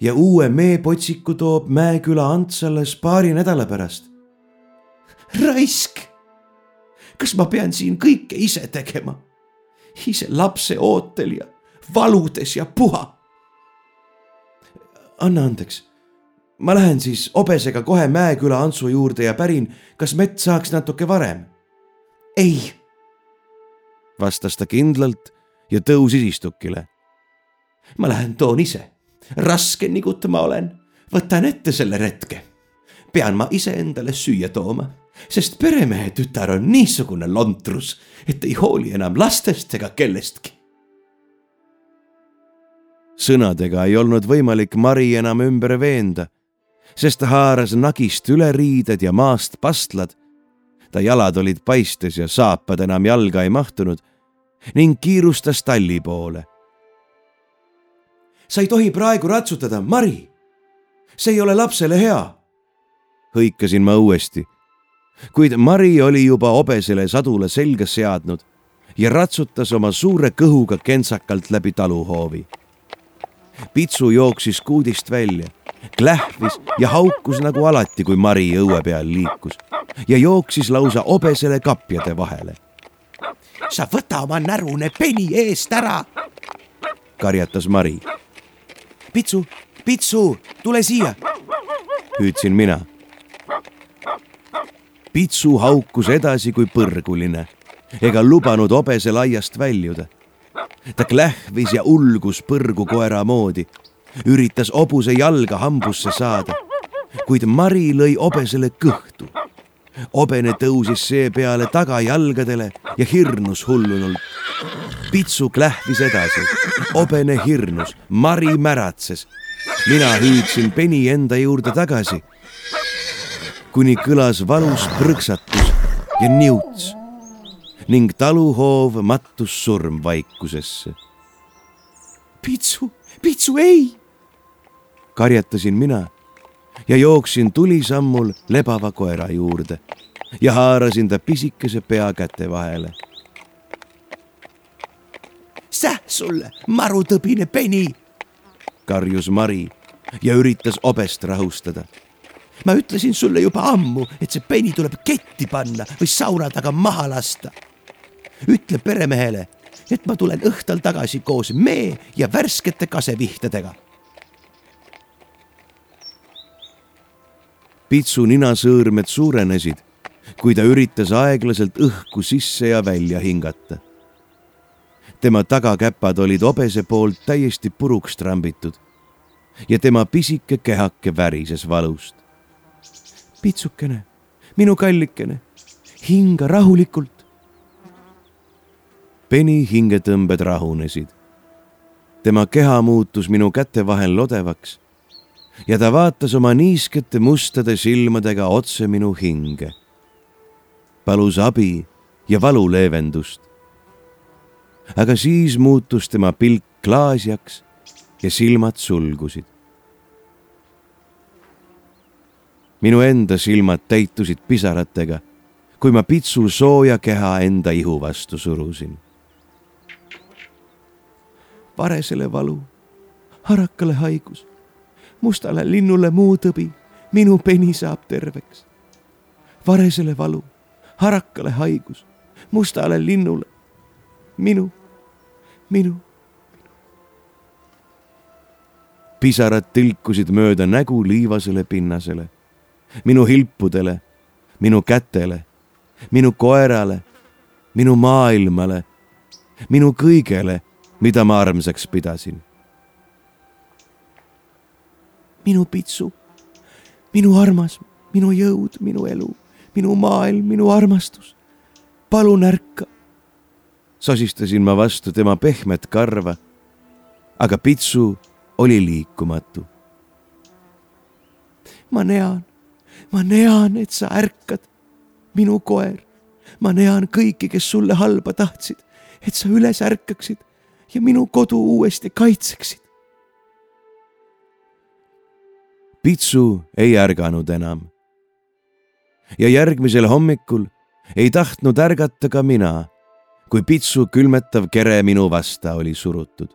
ja uue meepotsiku toob Mäeküla Ants alles paari nädala pärast. raisk, kas ma pean siin kõike ise tegema? ise lapse ootel ja valudes ja puha. anna andeks, ma lähen siis obesega kohe Mäeküla Antsu juurde ja pärin, kas mett saaks natuke varem. ei, vastas ta kindlalt ja tõusis istukile. ma lähen toon ise raske nigutama olen, võtan ette selle retke. pean ma iseendale süüa tooma, sest peremehe tütar on niisugune lontrus, et ei hooli enam lastest ega kellestki. sõnadega ei olnud võimalik Mari enam ümber veenda, sest ta haaras nagist üle riided ja maast pastlad. ta jalad olid paistes ja saapad enam jalga ei mahtunud ning kiirustas talli poole sa ei tohi praegu ratsutada, Mari. see ei ole lapsele hea. hõikasin ma uuesti, kuid Mari oli juba obesele sadule selga seadnud ja ratsutas oma suure kõhuga kentsakalt läbi taluhoovi. pitsu jooksis kuudist välja, klähvis ja haukus nagu alati, kui Mari õue peal liikus ja jooksis lausa obesele kapjade vahele. Sa võta oma närune peni eest ära, karjatas Mari Pitsu, Pitsu, tule siia, hüüdsin mina. Pitsu haukus edasi kui põrguline ega lubanud obesel aiast väljuda. ta klähvis ja ulgus põrgukoera moodi, üritas hobuse jalga hambusse saada, kuid Mari lõi obesele kõhtu. Obene tõusis seepeale tagajalgadele ja hirnus hullunult pitsu klähvis edasi, obene hirnus, Mari märatses. mina hüüdsin peni enda juurde tagasi. kuni kõlas valus prõksatus ja niuts ning taluhoov mattus surmvaikusesse. pitsu, pitsu ei, karjatasin mina ja jooksin tulisammul lebava koera juurde ja haarasin ta pisikese pea käte vahele säh sulle, marutõbine peni, karjus Mari ja üritas obest rahustada. ma ütlesin sulle juba ammu, et see peni tuleb ketti panna või sauna taga maha lasta. ütle peremehele, et ma tulen õhtul tagasi koos mee ja värskete kasevihtadega. Pitsu ninasõõrmed suurenesid, kui ta üritas aeglaselt õhku sisse ja välja hingata tema tagakäpad olid obese poolt täiesti puruks trambitud ja tema pisike kehake värises valust. pitsukene, minu kallikene, hinga rahulikult. Peni hingetõmbed rahunesid. tema keha muutus minu käte vahel lodevaks ja ta vaatas oma niiskete mustade silmadega otse minu hinge. palus abi ja valu leevendust aga siis muutus tema pilk klaasjaks ja silmad sulgusid. minu enda silmad täitusid pisaratega, kui ma pitsu sooja keha enda ihu vastu surusin. varesele valu, harakale haigus, mustale linnule muu tõbi, minu peni saab terveks. varesele valu, harakale haigus, mustale linnule, minu, minu pisarad tilkusid mööda nägu liivasele pinnasele, minu hilpudele, minu kätele minu koerale, minu maailmale, minu kõigele, mida ma armsaks pidasin. Minu pitsu, minu armas, minu jõud, minu elu, minu maailm, minu armastus. palun ärka. sosistasin ma vastu tema pehmet karva. aga pitsu oli liikumatu. ma nean, ma nean, et sa ärkad minu koer. ma nean kõiki, kes sulle halba tahtsid, et sa üles ärkaksid ja minu kodu uuesti kaitseksid. Pitsu ei ärganud enam. ja järgmisel hommikul ei tahtnud ärgata ka mina, kui Pitsu külmetav kere minu vasta oli surutud.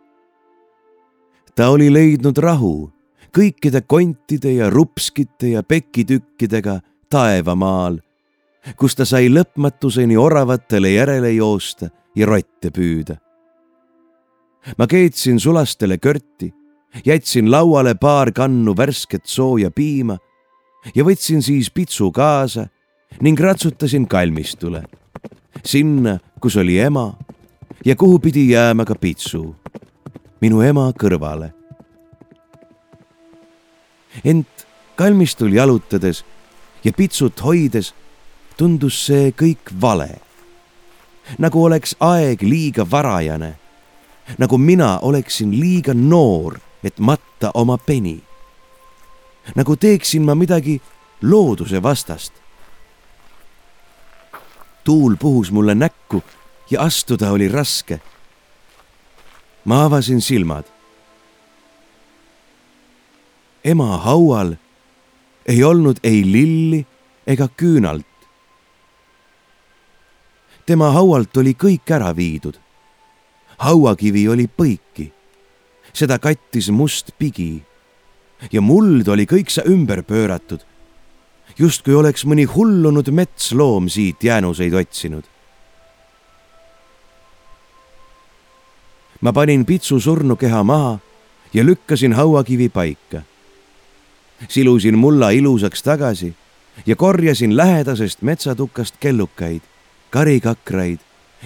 ta oli leidnud rahu kõikide kontide ja rupskite ja pekitükkidega taevamaal kus ta sai lõpmatuseni oravatele järele joosta ja rotte püüda. ma keetsin sulastele körti, jätsin lauale paar kannu värsket sooja piima ja võtsin siis pitsu kaasa ning ratsutasin kalmistule, sinna, kus oli ema ja kuhu pidi jääma ka pitsu, minu ema kõrvale. ent kalmistul jalutades ja pitsut hoides tundus see kõik vale. nagu oleks aeg liiga varajane. nagu mina oleksin liiga noor, et matta oma peni. nagu teeksin ma midagi looduse vastast. tuul puhus mulle näkku ja astuda oli raske. ma avasin silmad. ema haual ei olnud ei lilli ega küünalt tema haualt oli kõik ära viidud. hauakivi oli põiki, seda kattis must pigi ja muld oli kõiksa ümber pööratud, justkui oleks mõni hullunud metsloom siit jäänuseid otsinud. ma panin pitsu surnukeha maha ja lükkasin hauakivi paika. silusin mulla ilusaks tagasi ja korjasin lähedasest metsatukast kellukaid karikakraid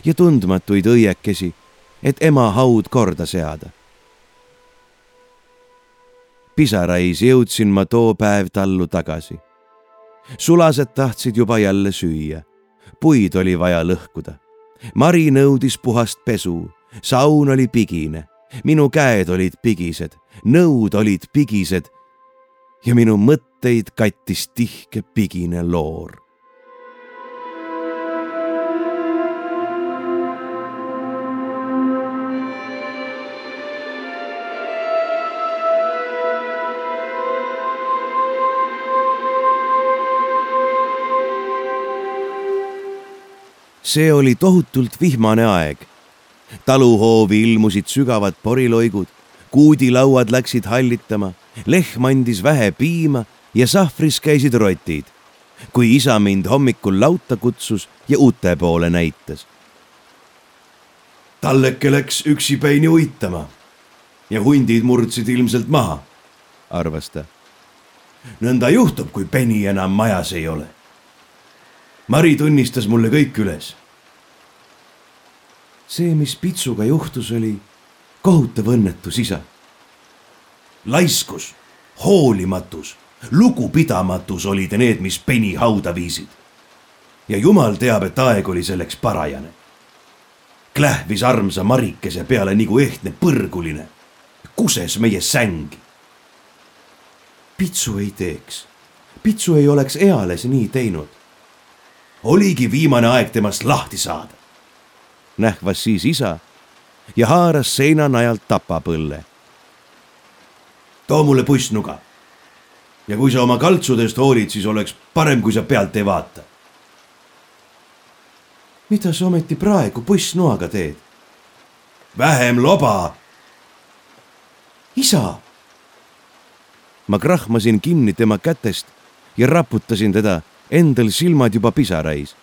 ja tundmatuid õiekesi, et ema haud korda seada. Pisarais jõudsin ma too päev tallu tagasi. sulased tahtsid juba jälle süüa, puid oli vaja lõhkuda. Mari nõudis puhast pesu, saun oli pigine, minu käed olid pigised, nõud olid pigised. Ja minu mõtteid kattis tihke pigine loor see oli tohutult vihmane aeg. taluhoovi ilmusid sügavad poriloigud, kuudilauad läksid hallitama, lehm andis vähe piima ja sahvris käisid rotid, kui isa mind hommikul lauta kutsus ja ute poole näitas. talleke läks üksipäini uitama ja hundid murdsid ilmselt maha, arvas ta. nõnda juhtub, kui peni enam majas ei ole Mari tunnistas mulle kõik üles. See, mis Pitsuga juhtus, oli kohutav õnnetus, isa. laiskus, hoolimatus, lugupidamatus olid need, mis peni hauda viisid. ja jumal teab, et aeg oli selleks parajane. klähvis armsa Marikese peale nagu ehtne põrguline, kuses meie sängi. Pitsu ei teeks, Pitsu ei oleks eales nii teinud oligi viimane aeg temast lahti saada. Nähvas siis isa ja haaras seinanajalt tapapõlle. too mulle pussnuga. ja kui sa oma kaltsudest hoolid, siis oleks parem, kui sa pealt ei vaata. mida sa ometi praegu pussnoaga teed? vähem loba. isa. ma krahmasin kinni tema kätest ja raputasin teda, endal silmad juba pisarais.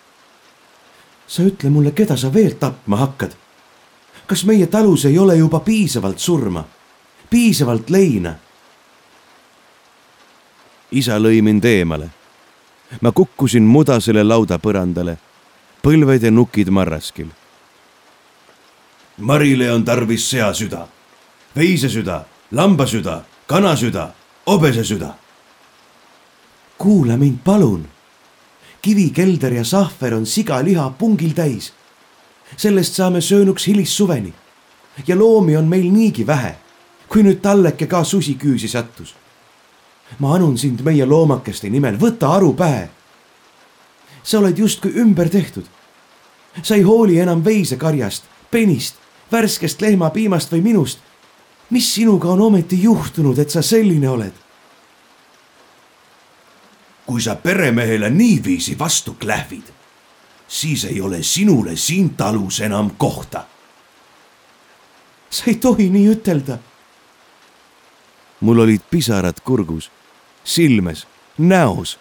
Sa ütle mulle, keda sa veel tapma hakkad? kas meie talus ei ole juba piisavalt surma, piisavalt leina? isa lõi mind eemale. ma kukkusin mudasele laudapõrandale, põlved ja nukid marraskil. Marile on tarvis seasüda, veisesüda, lambasüda, kanasüda, hobesesüda. kuula mind, palun. Kivikelder ja sahver on sigaliha pungil täis. sellest saame söönuks hilissuveni. ja loomi on meil niigi vähe, kui nüüd talleke ka susiküüsi sattus ma anun sind meie loomakeste nimel, võta aru pähe. sa oled justkui ümber tehtud. sa ei hooli enam veisekarjast, penist, värskest lehmapiimast või minust. mis sinuga on ometi juhtunud, et sa selline oled? Kui sa peremehele niiviisi vastu klähvid, siis ei ole sinule siin talus enam kohta. sa ei tohi nii ütelda mul olid pisarad kurgus, silmes, näos.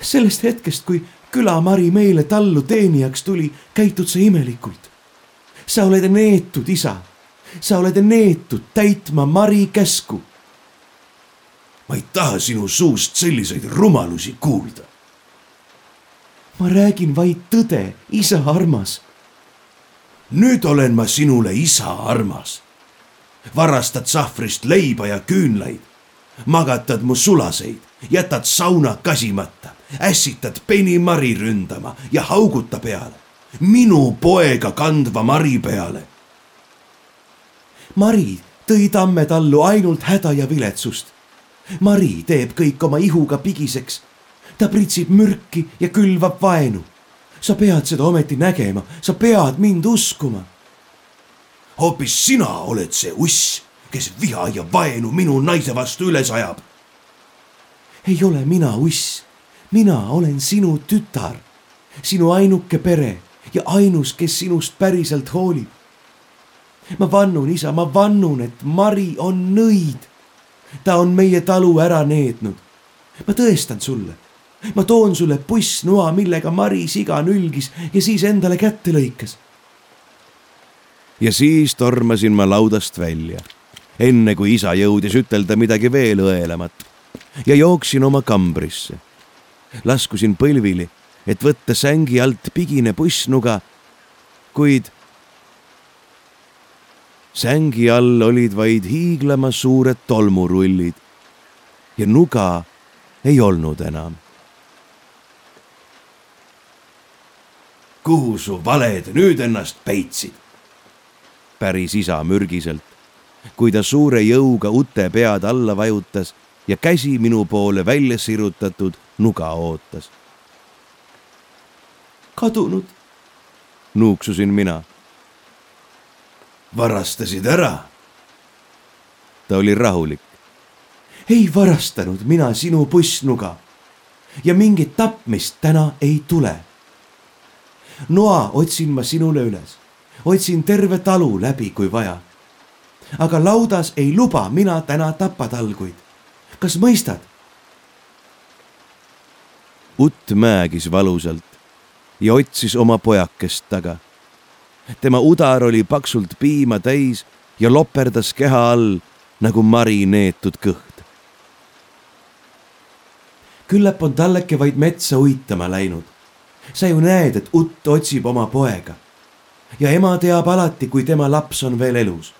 sellest hetkest, kui külamari meile tallu teenijaks tuli, käitud sa imelikult. sa oled neetud, isa. sa oled neetud täitma Mari käsku. Ma ei taha sinu suust selliseid rumalusi kuulda. ma räägin vaid tõde, isa armas. nüüd olen ma sinule isa armas varastad sahvrist leiba ja küünlaid, magatad mu sulaseid, jätad sauna kasimata, ässitad penimari ründama ja hauguta peale, minu poega kandva Mari peale. Mari tõi tammetallu ainult häda ja viletsust. Mari teeb kõik oma ihuga pigiseks. ta pritsib mürki ja külvab vaenu. sa pead seda ometi nägema, sa pead mind uskuma hoopis sina oled see uss, kes viha ja vaenu minu naise vastu üles ajab. ei ole mina uss, mina olen sinu tütar, sinu ainuke pere ja ainus, kes sinust päriselt hoolib. ma vannun, isa, ma vannun, et Mari on nõid. Ta on meie talu ära neednud. ma tõestan sulle, ma toon sulle pussnoa, millega Mari siga nülgis ja siis endale kätte lõikas ja siis tormasin ma laudast välja, enne kui isa jõudis ütelda midagi veel õelamat ja jooksin oma kambrisse. laskusin põlvili, et võtta sängi alt pigine pussnuga, kuid sängi all olid vaid hiiglama suured tolmurullid ja nuga ei olnud enam. kuhu su valed nüüd ennast peitsid? päris isa mürgiselt, kui ta suure jõuga ute pead alla vajutas ja käsi minu poole välja sirutatud nuga ootas. kadunud, nuuksusin mina. Varastasid ära? ta oli rahulik. ei varastanud mina sinu pussnuga ja mingit tapmist täna ei tule. noa otsin ma sinule üles otsin terve talu läbi, kui vaja. aga laudas ei luba mina täna tapatalguid. kas mõistad? Utt määgis valusalt ja otsis oma pojakest taga. Tema udar oli paksult piima täis ja loperdas keha all nagu mari neetud kõht. küllap on talleke vaid metsa uitama läinud. sa ju näed, et Utt otsib oma poega ja ema teab alati, kui tema laps on veel elus.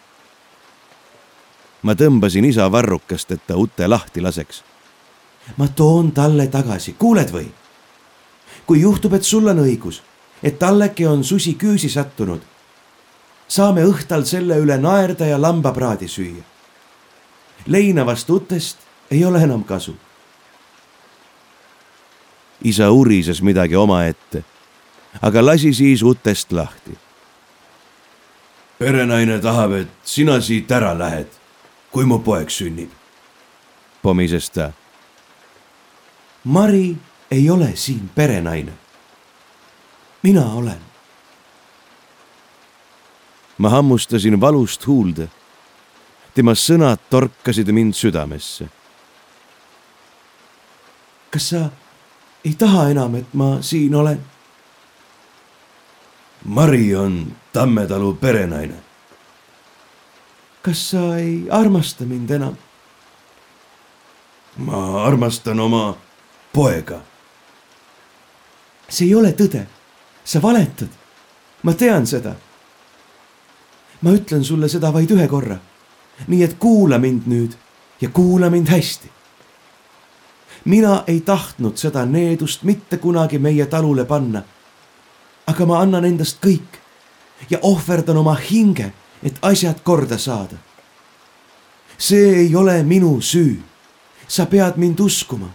ma tõmbasin isa varrukast, et ta ute lahti laseks. ma toon talle tagasi, kuuled või? kui juhtub, et sul on õigus, et talleke on susi küüsi sattunud, saame õhtal selle üle naerda ja lambapraadi süüa. leinavast utest ei ole enam kasu. isa urises midagi omaette, aga lasi siis utest lahti perenaine tahab, et sina siit ära lähed, kui mu poeg sünnib. pomises ta. Mari ei ole siin perenaine. Mina olen. ma hammustasin valust huulde. tema sõnad torkasid mind südamesse. kas sa ei taha enam, et ma siin olen? Mari on Tammetalu perenaine. kas sa ei armasta mind enam? ma armastan oma poega. see ei ole tõde, sa valetad. ma tean seda. ma ütlen sulle seda vaid ühe korra. nii et kuula mind nüüd ja kuula mind hästi. mina ei tahtnud seda needust mitte kunagi meie talule panna. aga ma annan endast kõik ja ohverdan oma hinge, et asjad korda saada. see ei ole minu süü sa pead mind uskuma.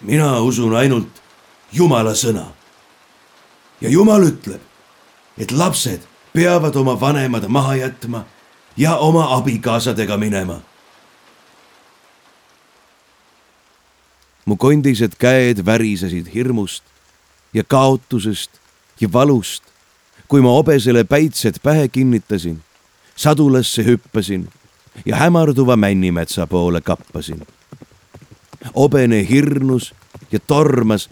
mina usun ainult Jumala sõna. ja Jumal ütleb, et lapsed peavad oma vanemad maha jätma ja oma abikaasadega minema. mu kondised käed värisesid hirmust ja kaotusest ja valust, kui ma obesele päitsed pähe kinnitasin, sadulasse hüppasin ja hämarduva männimetsa poole kappasin. obene hirnus ja tormas,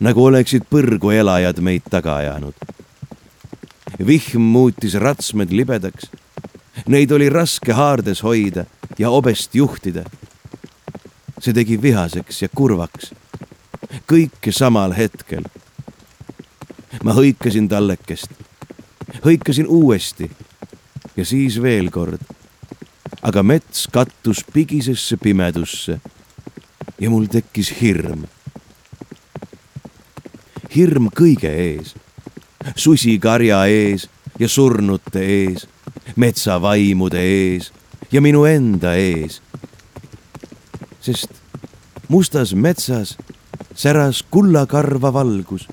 nagu oleksid põrgu elajad meid taga ajanud. vihm muutis ratsmed libedaks. Neid oli raske haardes hoida ja obest juhtida. see tegi vihaseks ja kurvaks. kõike samal hetkel. ma hõikasin tallekest, hõikasin uuesti ja siis veel kord aga mets kattus pigisesse pimedusse ja mul tekkis hirm. Hirm kõige ees, susikarja ees ja surnute ees, metsavaimude ees ja minu enda ees. sest mustas metsas säras kullakarva valgus.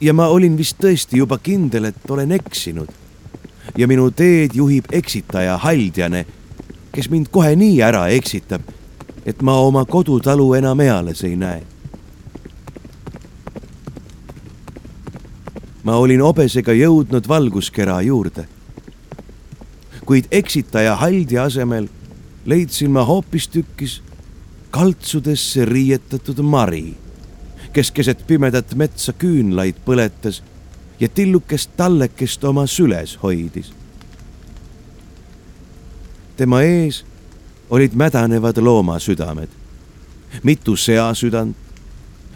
ja ma olin vist tõesti juba kindel, et olen eksinud ja minu teed juhib eksitaja haldjane, kes mind kohe nii ära eksitab, et ma oma kodutalu enam eales ei näe. Ma olin obesega jõudnud valguskera juurde. kuid eksitaja haldja asemel leidsin ma hoopistükkis kaltsudesse riietatud Mari, kes keset pimedat metsa küünlaid põletas ja tillukest tallekest oma süles hoidis. tema ees olid mädanevad loomasüdamed, mitu seasüdant,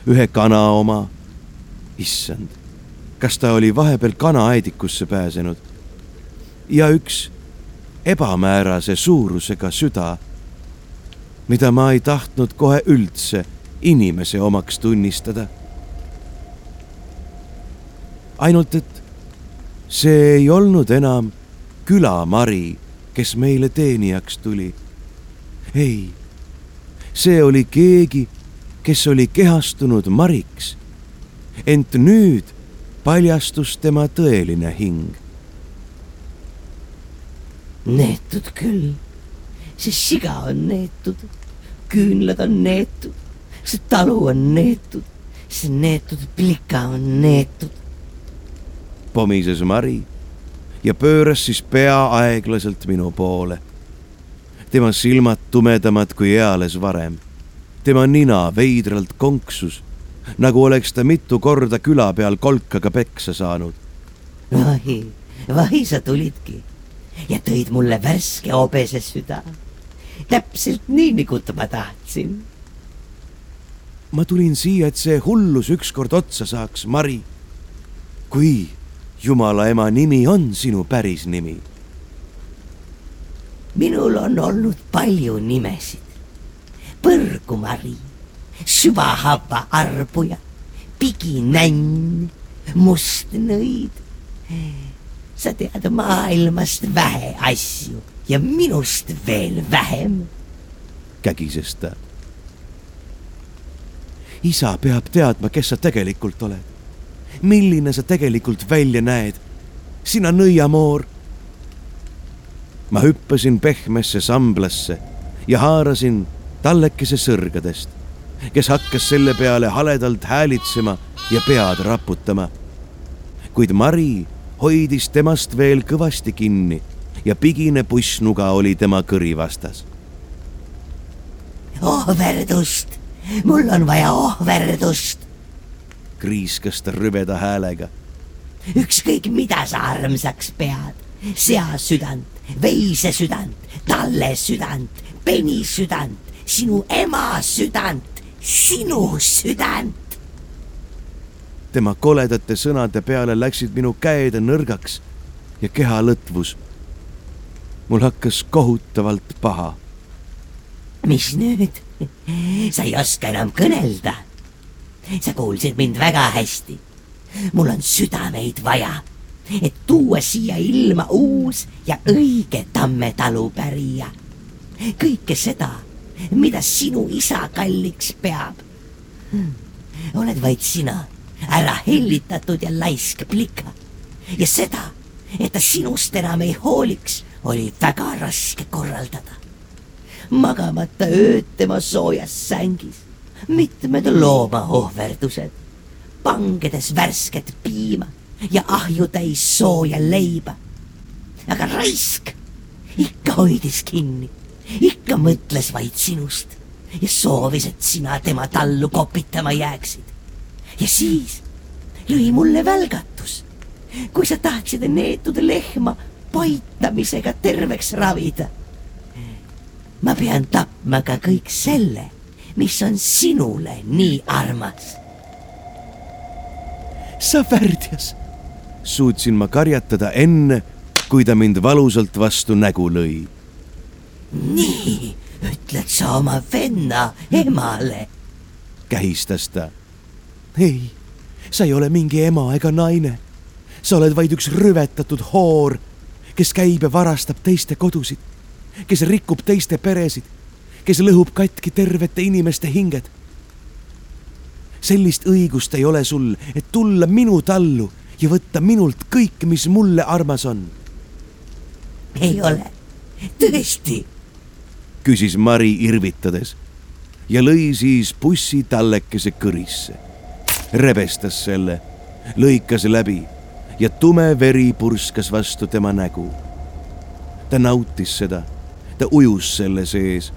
ühe kana oma. issand, kas ta oli vahepeal kanaaedikusse pääsenud? ja üks ebamäärase suurusega süda, mida ma ei tahtnud kohe üldse inimese omaks tunnistada ainult et see ei olnud enam külamari, kes meile teenijaks tuli. ei, see oli keegi, kes oli kehastunud mariks. ent nüüd paljastus tema tõeline hing. neetud küll, see siga on neetud, küünlad on neetud, see talu on neetud, see neetud plika on neetud pomises Mari ja pööras siis pea aeglaselt minu poole. tema silmad tumedamad kui eales varem. tema nina veidralt konksus, nagu oleks ta mitu korda küla peal kolkaga peksa saanud. vahi, vahi sa tulidki ja tõid mulle värske obese süda. täpselt nii, nagu ma tahtsin. ma tulin siia, et see hullus ükskord otsa saaks, Mari. kui Jumala ema nimi on sinu päris nimi? minul on olnud palju nimesid. põrgumari, süvahava arbuja, piginänn, mustnõid. sa tead maailmast vähe asju ja minust veel vähem. kägises ta. isa peab teadma, kes sa tegelikult oled milline sa tegelikult välja näed. sina nõiamoor. ma hüppasin pehmesse samblasse ja haarasin tallekese sõrgadest kes hakkas selle peale haledalt häälitsema ja pead raputama. kuid Mari hoidis temast veel kõvasti kinni ja pigine pussnuga oli tema kõri vastas. ohverdust, mul on vaja ohverdust. kriiskas ta rüveda häälega. ükskõik, mida sa armsaks pead, sea südant, veise südant, talle südant, peni südant, sinu ema südant, sinu südant. tema koledate sõnade peale läksid minu käed nõrgaks ja keha lõtvus. mul hakkas kohutavalt paha. mis nüüd? sa ei oska enam kõnelda. sa kuulsid mind väga hästi. mul on südameid vaja, et tuua siia ilma uus ja õige Tamme talu pärija. kõike seda, mida sinu isa kalliks peab. oled vaid sina, ära hellitatud ja laisk plika. ja seda, et ta sinust enam ei hooliks, oli väga raske korraldada. magamata ööd tema soojas sängis, mitmed loomaohverdused, pangedes värsket piima ja ahjutäis sooja leiba. aga raisk ikka hoidis kinni, ikka mõtles vaid sinust ja soovis, et sina tema tallu kopitama jääksid. ja siis lõi mulle välgatus, kui sa tahtsid neetud lehma paitamisega terveks ravida. ma pean tapma ka kõik selle, mis on sinule nii armas. sa värdjas, suutsin ma karjatada enne, kui ta mind valusalt vastu nägu lõi. Nii ütled sa oma venna emale. kähistas ta. ei, sa ei ole mingi ema ega naine. sa oled vaid üks rüvetatud hoor, kes käib ja varastab teiste kodusid, kes rikub teiste peresid, kes lõhub katki tervete inimeste hinged. sellist õigust ei ole sul, et tulla minu tallu ja võtta minult kõik, mis mulle armas on. ei ole, tõesti küsis Mari irvitades ja lõi siis pussi tallekese kõrisse. rebestas selle, lõikas läbi ja tume veri purskas vastu tema nägu. ta nautis seda, ta ujus selle sees,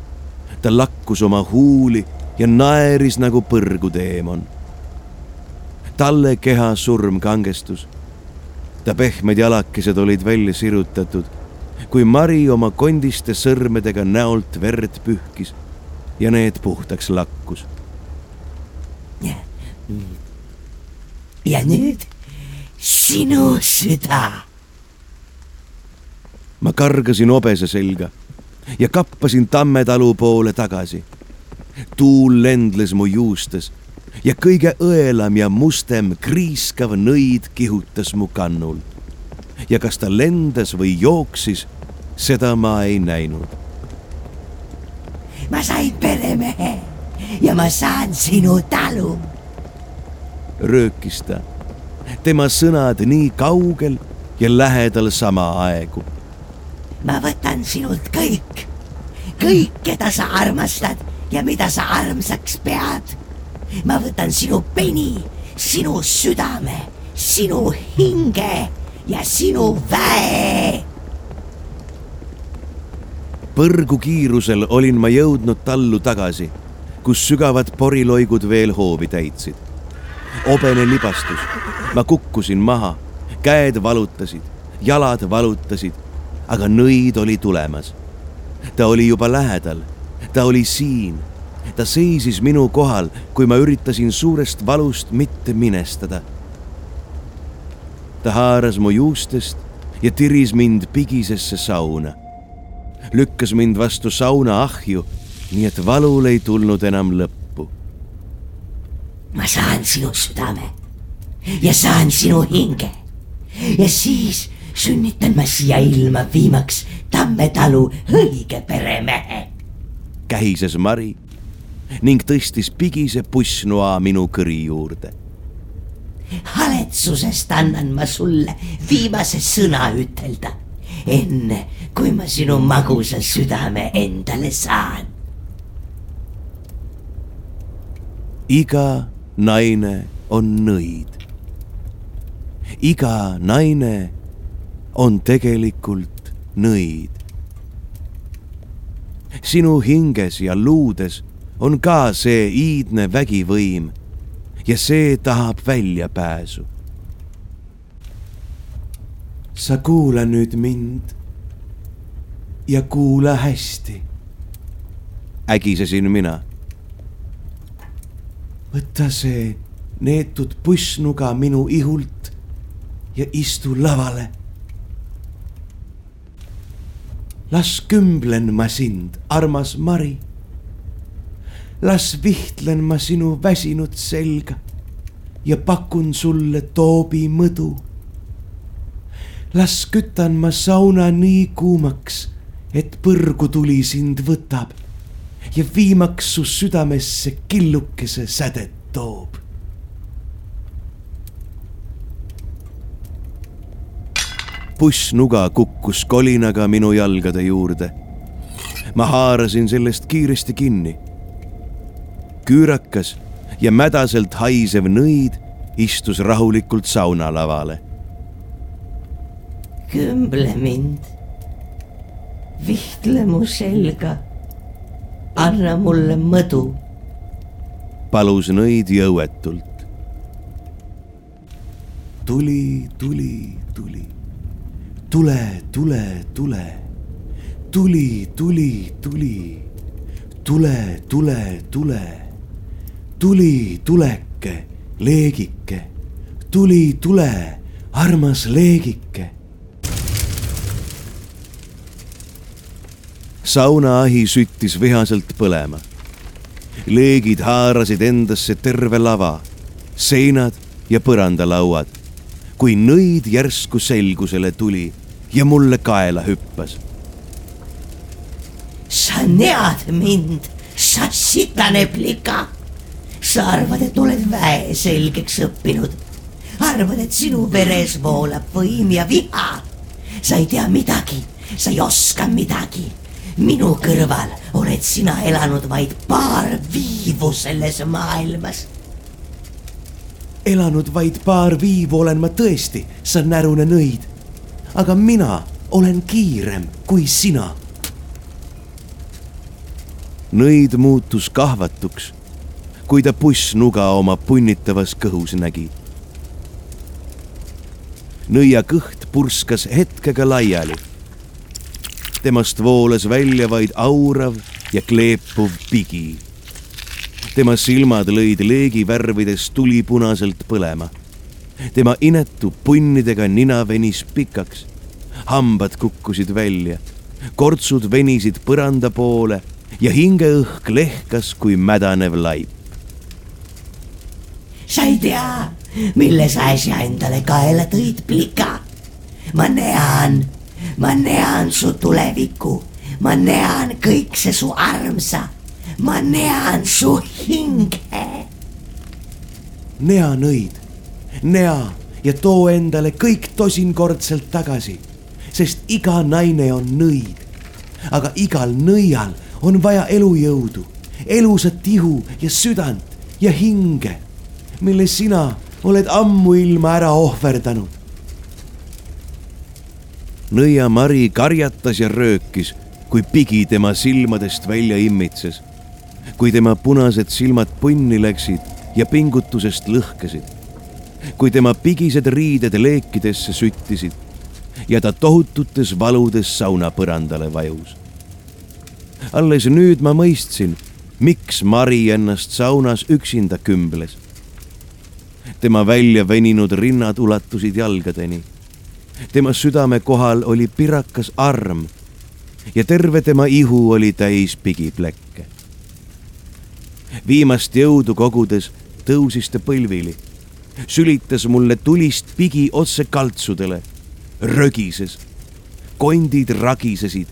ta lakkus oma huuli ja naeris nagu põrguteemon. talle keha surm kangestus. ta pehmed jalakesed olid välja sirutatud kui Mari oma kondiste sõrmedega näolt verd pühkis ja need puhtaks lakkus. ja nüüd sinu süda. ma kargasin obese selga ja kappasin Tammetalu poole tagasi. tuul lendles mu juustes ja kõige õelam ja mustem kriiskav nõid kihutas mu kannul. Ja kas ta lendas või jooksis, seda ma ei näinud. ma sain peremehe ja ma saan sinu talu. röökis ta, tema sõnad nii kaugel ja lähedal samaaegu. ma võtan sinult kõik, kõik, keda sa armastad ja mida sa armsaks pead. ma võtan sinu peni, sinu südame, sinu hinge ja sinu väe põrgu kiirusel olin ma jõudnud tallu tagasi, kus sügavad poriloigud veel hoovi täitsid. obene libastus, ma kukkusin maha, käed valutasid, jalad valutasid, aga nõid oli tulemas. ta oli juba lähedal, ta oli siin, ta seisis minu kohal, kui ma üritasin suurest valust mitte minestada. Ta haaras mu juustest ja tiris mind pigisesse sauna lükkas mind vastu sauna ahju, nii et valul ei tulnud enam lõppu. ma saan sinu südame ja saan sinu hinge ja siis sünnitan ma siia ilma viimaks Tammetalu õige peremehe. kähises Mari ning tõstis pigise pussnoa minu kõri juurde. Haletsusest annan ma sulle viimase sõna ütelda enne kui ma sinu magusa südame endale saan. iga naine on nõid. iga naine on tegelikult nõid. sinu hinges ja luudes on ka see iidne vägivõim ja see tahab väljapääsu. sa kuula nüüd mind ja kuula hästi, ägisesin mina. võta see neetud pussnuga minu ihult ja istu lavale. las kümblen ma sind, armas Mari. Las vihtlen ma sinu väsinud selga ja pakun sulle toobi mõdu. las kütan ma sauna nii kuumaks et põrgutuli sind võtab ja viimaks su südamesse killukese sädet toob. pussnuga kukkus kolinaga minu jalgade juurde. ma haarasin sellest kiiresti kinni. Küürakas ja mädaselt haisev nõid istus rahulikult saunalavale. kümble mind vihtle mu selga. anna mulle mõdu. palus nõid jõuetult. tuli, tuli, tuli, tule, tule, tule, tuli, tuli, tuli, tule, tule, tule, tuli, tuleke, leegike, tuli, tule, armas leegike saunaahi süttis vihaselt põlema. leegid haarasid endasse terve lava, seinad ja põrandalauad, kui nõid järsku selgusele tuli ja mulle kaela hüppas. sa nead mind, sa sitane plika. Sa arvad, et oled väe selgeks õppinud. arvad, et sinu veres voolab võim ja viha. sa ei tea midagi, sa ei oska midagi minu kõrval oled sina elanud vaid paar viivu selles maailmas. elanud vaid paar viivu olen ma tõesti, sa närune nõid. aga mina olen kiirem kui sina. nõid muutus kahvatuks, kui ta pussnuga oma punnitavas kõhus nägi. nõia kõht purskas hetkega laiali temast voolas välja vaid aurav ja kleepuv pigi. tema silmad lõid leegivärvides tulipunaselt põlema. tema inetu punnidega nina venis pikaks, hambad kukkusid välja, kortsud venisid põranda poole ja hingeõhk lehkas kui mädanev laip. Sa ei tea, mille sa äsja endale kaela tõid, plika. ma näen ma näen su tulevikku, ma näen kõik see su armsa, ma näen su hinge. nea nõid, nea ja too endale kõik tosinkordselt tagasi, sest iga naine on nõid. aga igal nõial on vaja elujõudu, elusat ihu ja südant ja hinge, mille sina oled ammuilma ära ohverdanud nõia Mari karjatas ja röökis, kui pigi tema silmadest välja immitses. kui tema punased silmad punni läksid ja pingutusest lõhkesid. kui tema pigised riided leekidesse süttisid ja ta tohututes valudes saunapõrandale vajus. alles nüüd ma mõistsin, miks Mari ennast saunas üksinda kümbles. Tema välja veninud rinnad ulatusid jalgadeni tema südame kohal oli pirakas arm ja terve tema ihu oli täis pigiplekke. viimast jõudu kogudes tõusis ta põlvili, sülitas mulle tulist pigi otse kaltsudele, rögises, kondid ragisesid,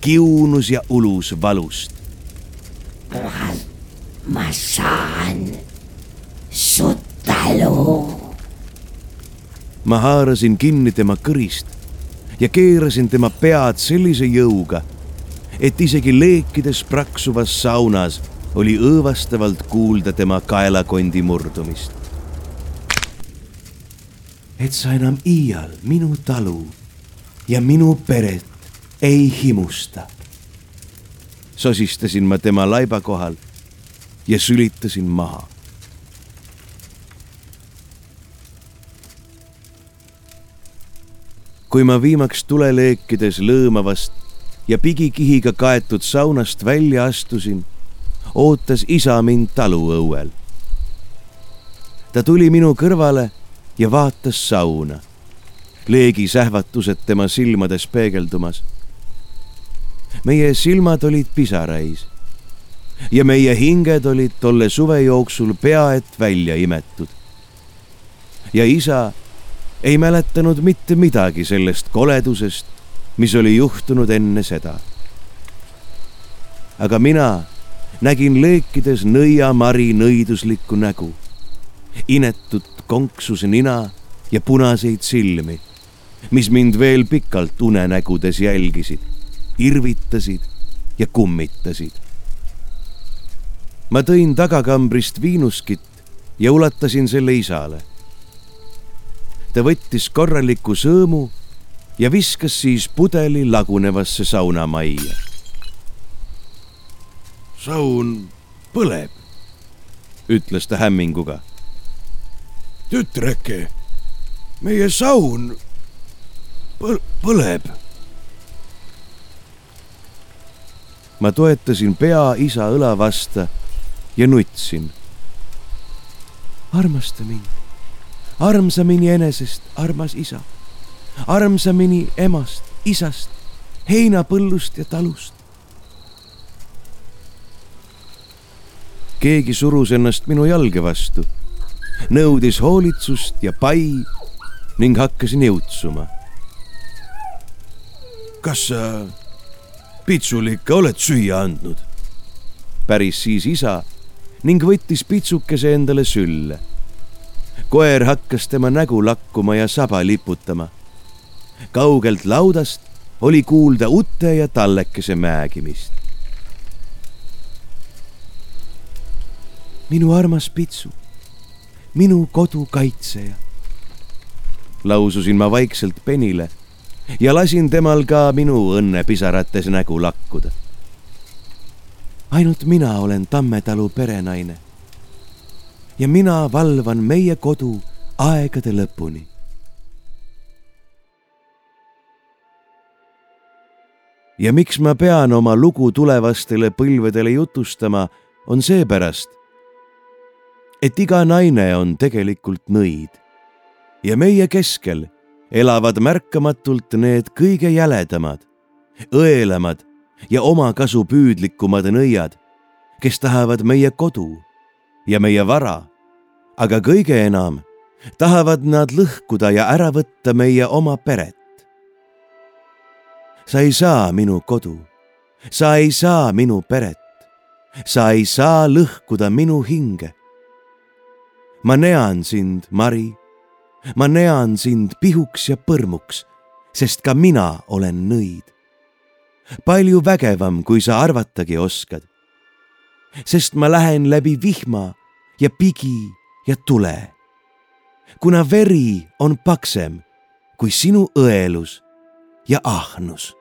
kiunus ja ulus valust. ma, saan su talu ma haarasin kinni tema kõrist ja keerasin tema pead sellise jõuga, et isegi leekides praksuvas saunas oli õõvastavalt kuulda tema kaelakondi murdumist. et sa enam iial minu talu ja minu peret ei himusta. sosistasin ma tema laiba kohal ja sülitasin maha. Kui ma viimaks tuleleekides lõõmavast ja pigikihiga kaetud saunast välja astusin, ootas isa mind taluõuel. ta tuli minu kõrvale ja vaatas sauna, leegisähvatused tema silmades peegeldumas. meie silmad olid pisarais ja meie hinged olid tolle suve jooksul pea et välja imetud. ja isa ei mäletanud mitte midagi sellest koledusest, mis oli juhtunud enne seda. aga mina nägin leekides nõiamari nõiduslikku nägu, inetut konksuse nina ja punaseid silmi, mis mind veel pikalt unenägudes jälgisid, irvitasid ja kummitasid. ma tõin tagakambrist viinuskit ja ulatasin selle isale. Ta võttis korraliku sõõmu ja viskas siis pudeli lagunevasse saunamajja. saun põleb, ütles ta hämminguga. tütreke, meie saun põl põleb. ma toetasin pea isa õla vasta ja nutsin. armasta mind, armsamini enesest, armas isa armsamini emast, isast, heinapõllust ja talust. keegi surus ennast minu jalge vastu, nõudis hoolitsust ja pai ning hakkasin jõutsuma. kas sa pitsule ikka oled süüa andnud? päris siis isa ning võttis pitsukese endale sülle. Koer hakkas tema nägu lakkuma ja saba liputama kaugelt laudast oli kuulda ute ja tallekese määgimist. minu armas Pitsu, minu kodu kaitseja. laususin ma vaikselt penile ja lasin temal ka minu õnnepisarates nägu lakkuda. ainult mina olen Tammetalu perenaine. Ja mina valvan meie kodu aegade lõpuni. Ja miks ma pean oma lugu tulevastele põlvedele jutustama, on seepärast, et iga naine on tegelikult nõid. Ja meie keskel elavad märkamatult need kõige jäledamad, õelamad ja omakasupüüdlikumad nõiad, kes tahavad meie kodu ja meie vara, aga kõige enam tahavad nad lõhkuda ja ära võtta meie oma peret sa ei saa minu kodu, sa ei saa minu peret, sa ei saa lõhkuda minu hinge. ma nean sind, Mari, ma nean sind pihuks ja põrmuks, sest ka mina olen nõid. palju vägevam, kui sa arvatagi oskad. Sest ma lähen läbi vihma ja pigi ja tule. kuna veri on paksem kui sinu õelus ja ahnus.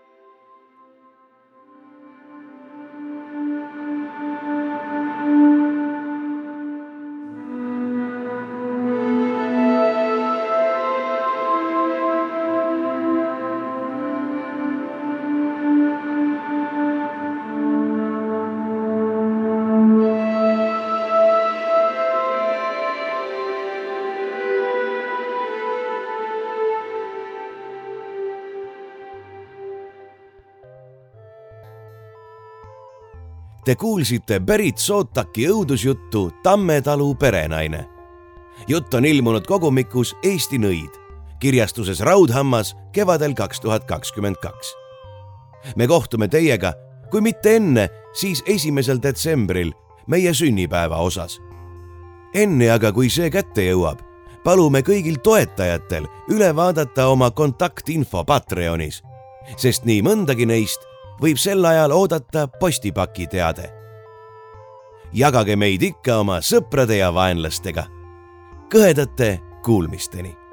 Te kuulsite Berit Sootaki õudusjuttu Tammetalu perenaine. jutt on ilmunud kogumikus Eesti nõid, kirjastuses Raudhammas kevadel kaks tuhat kakskümmend kaks. me kohtume teiega, kui mitte enne, siis esimesel detsembril meie sünnipäeva osas. enne aga, kui see kätte jõuab, palume kõigil toetajatel üle vaadata oma kontaktinfo Patreonis, sest nii mõndagi neist võib sel ajal oodata postipaki teade. jagage meid ikka oma sõprade ja vaenlastega. kõhedate kuulmisteni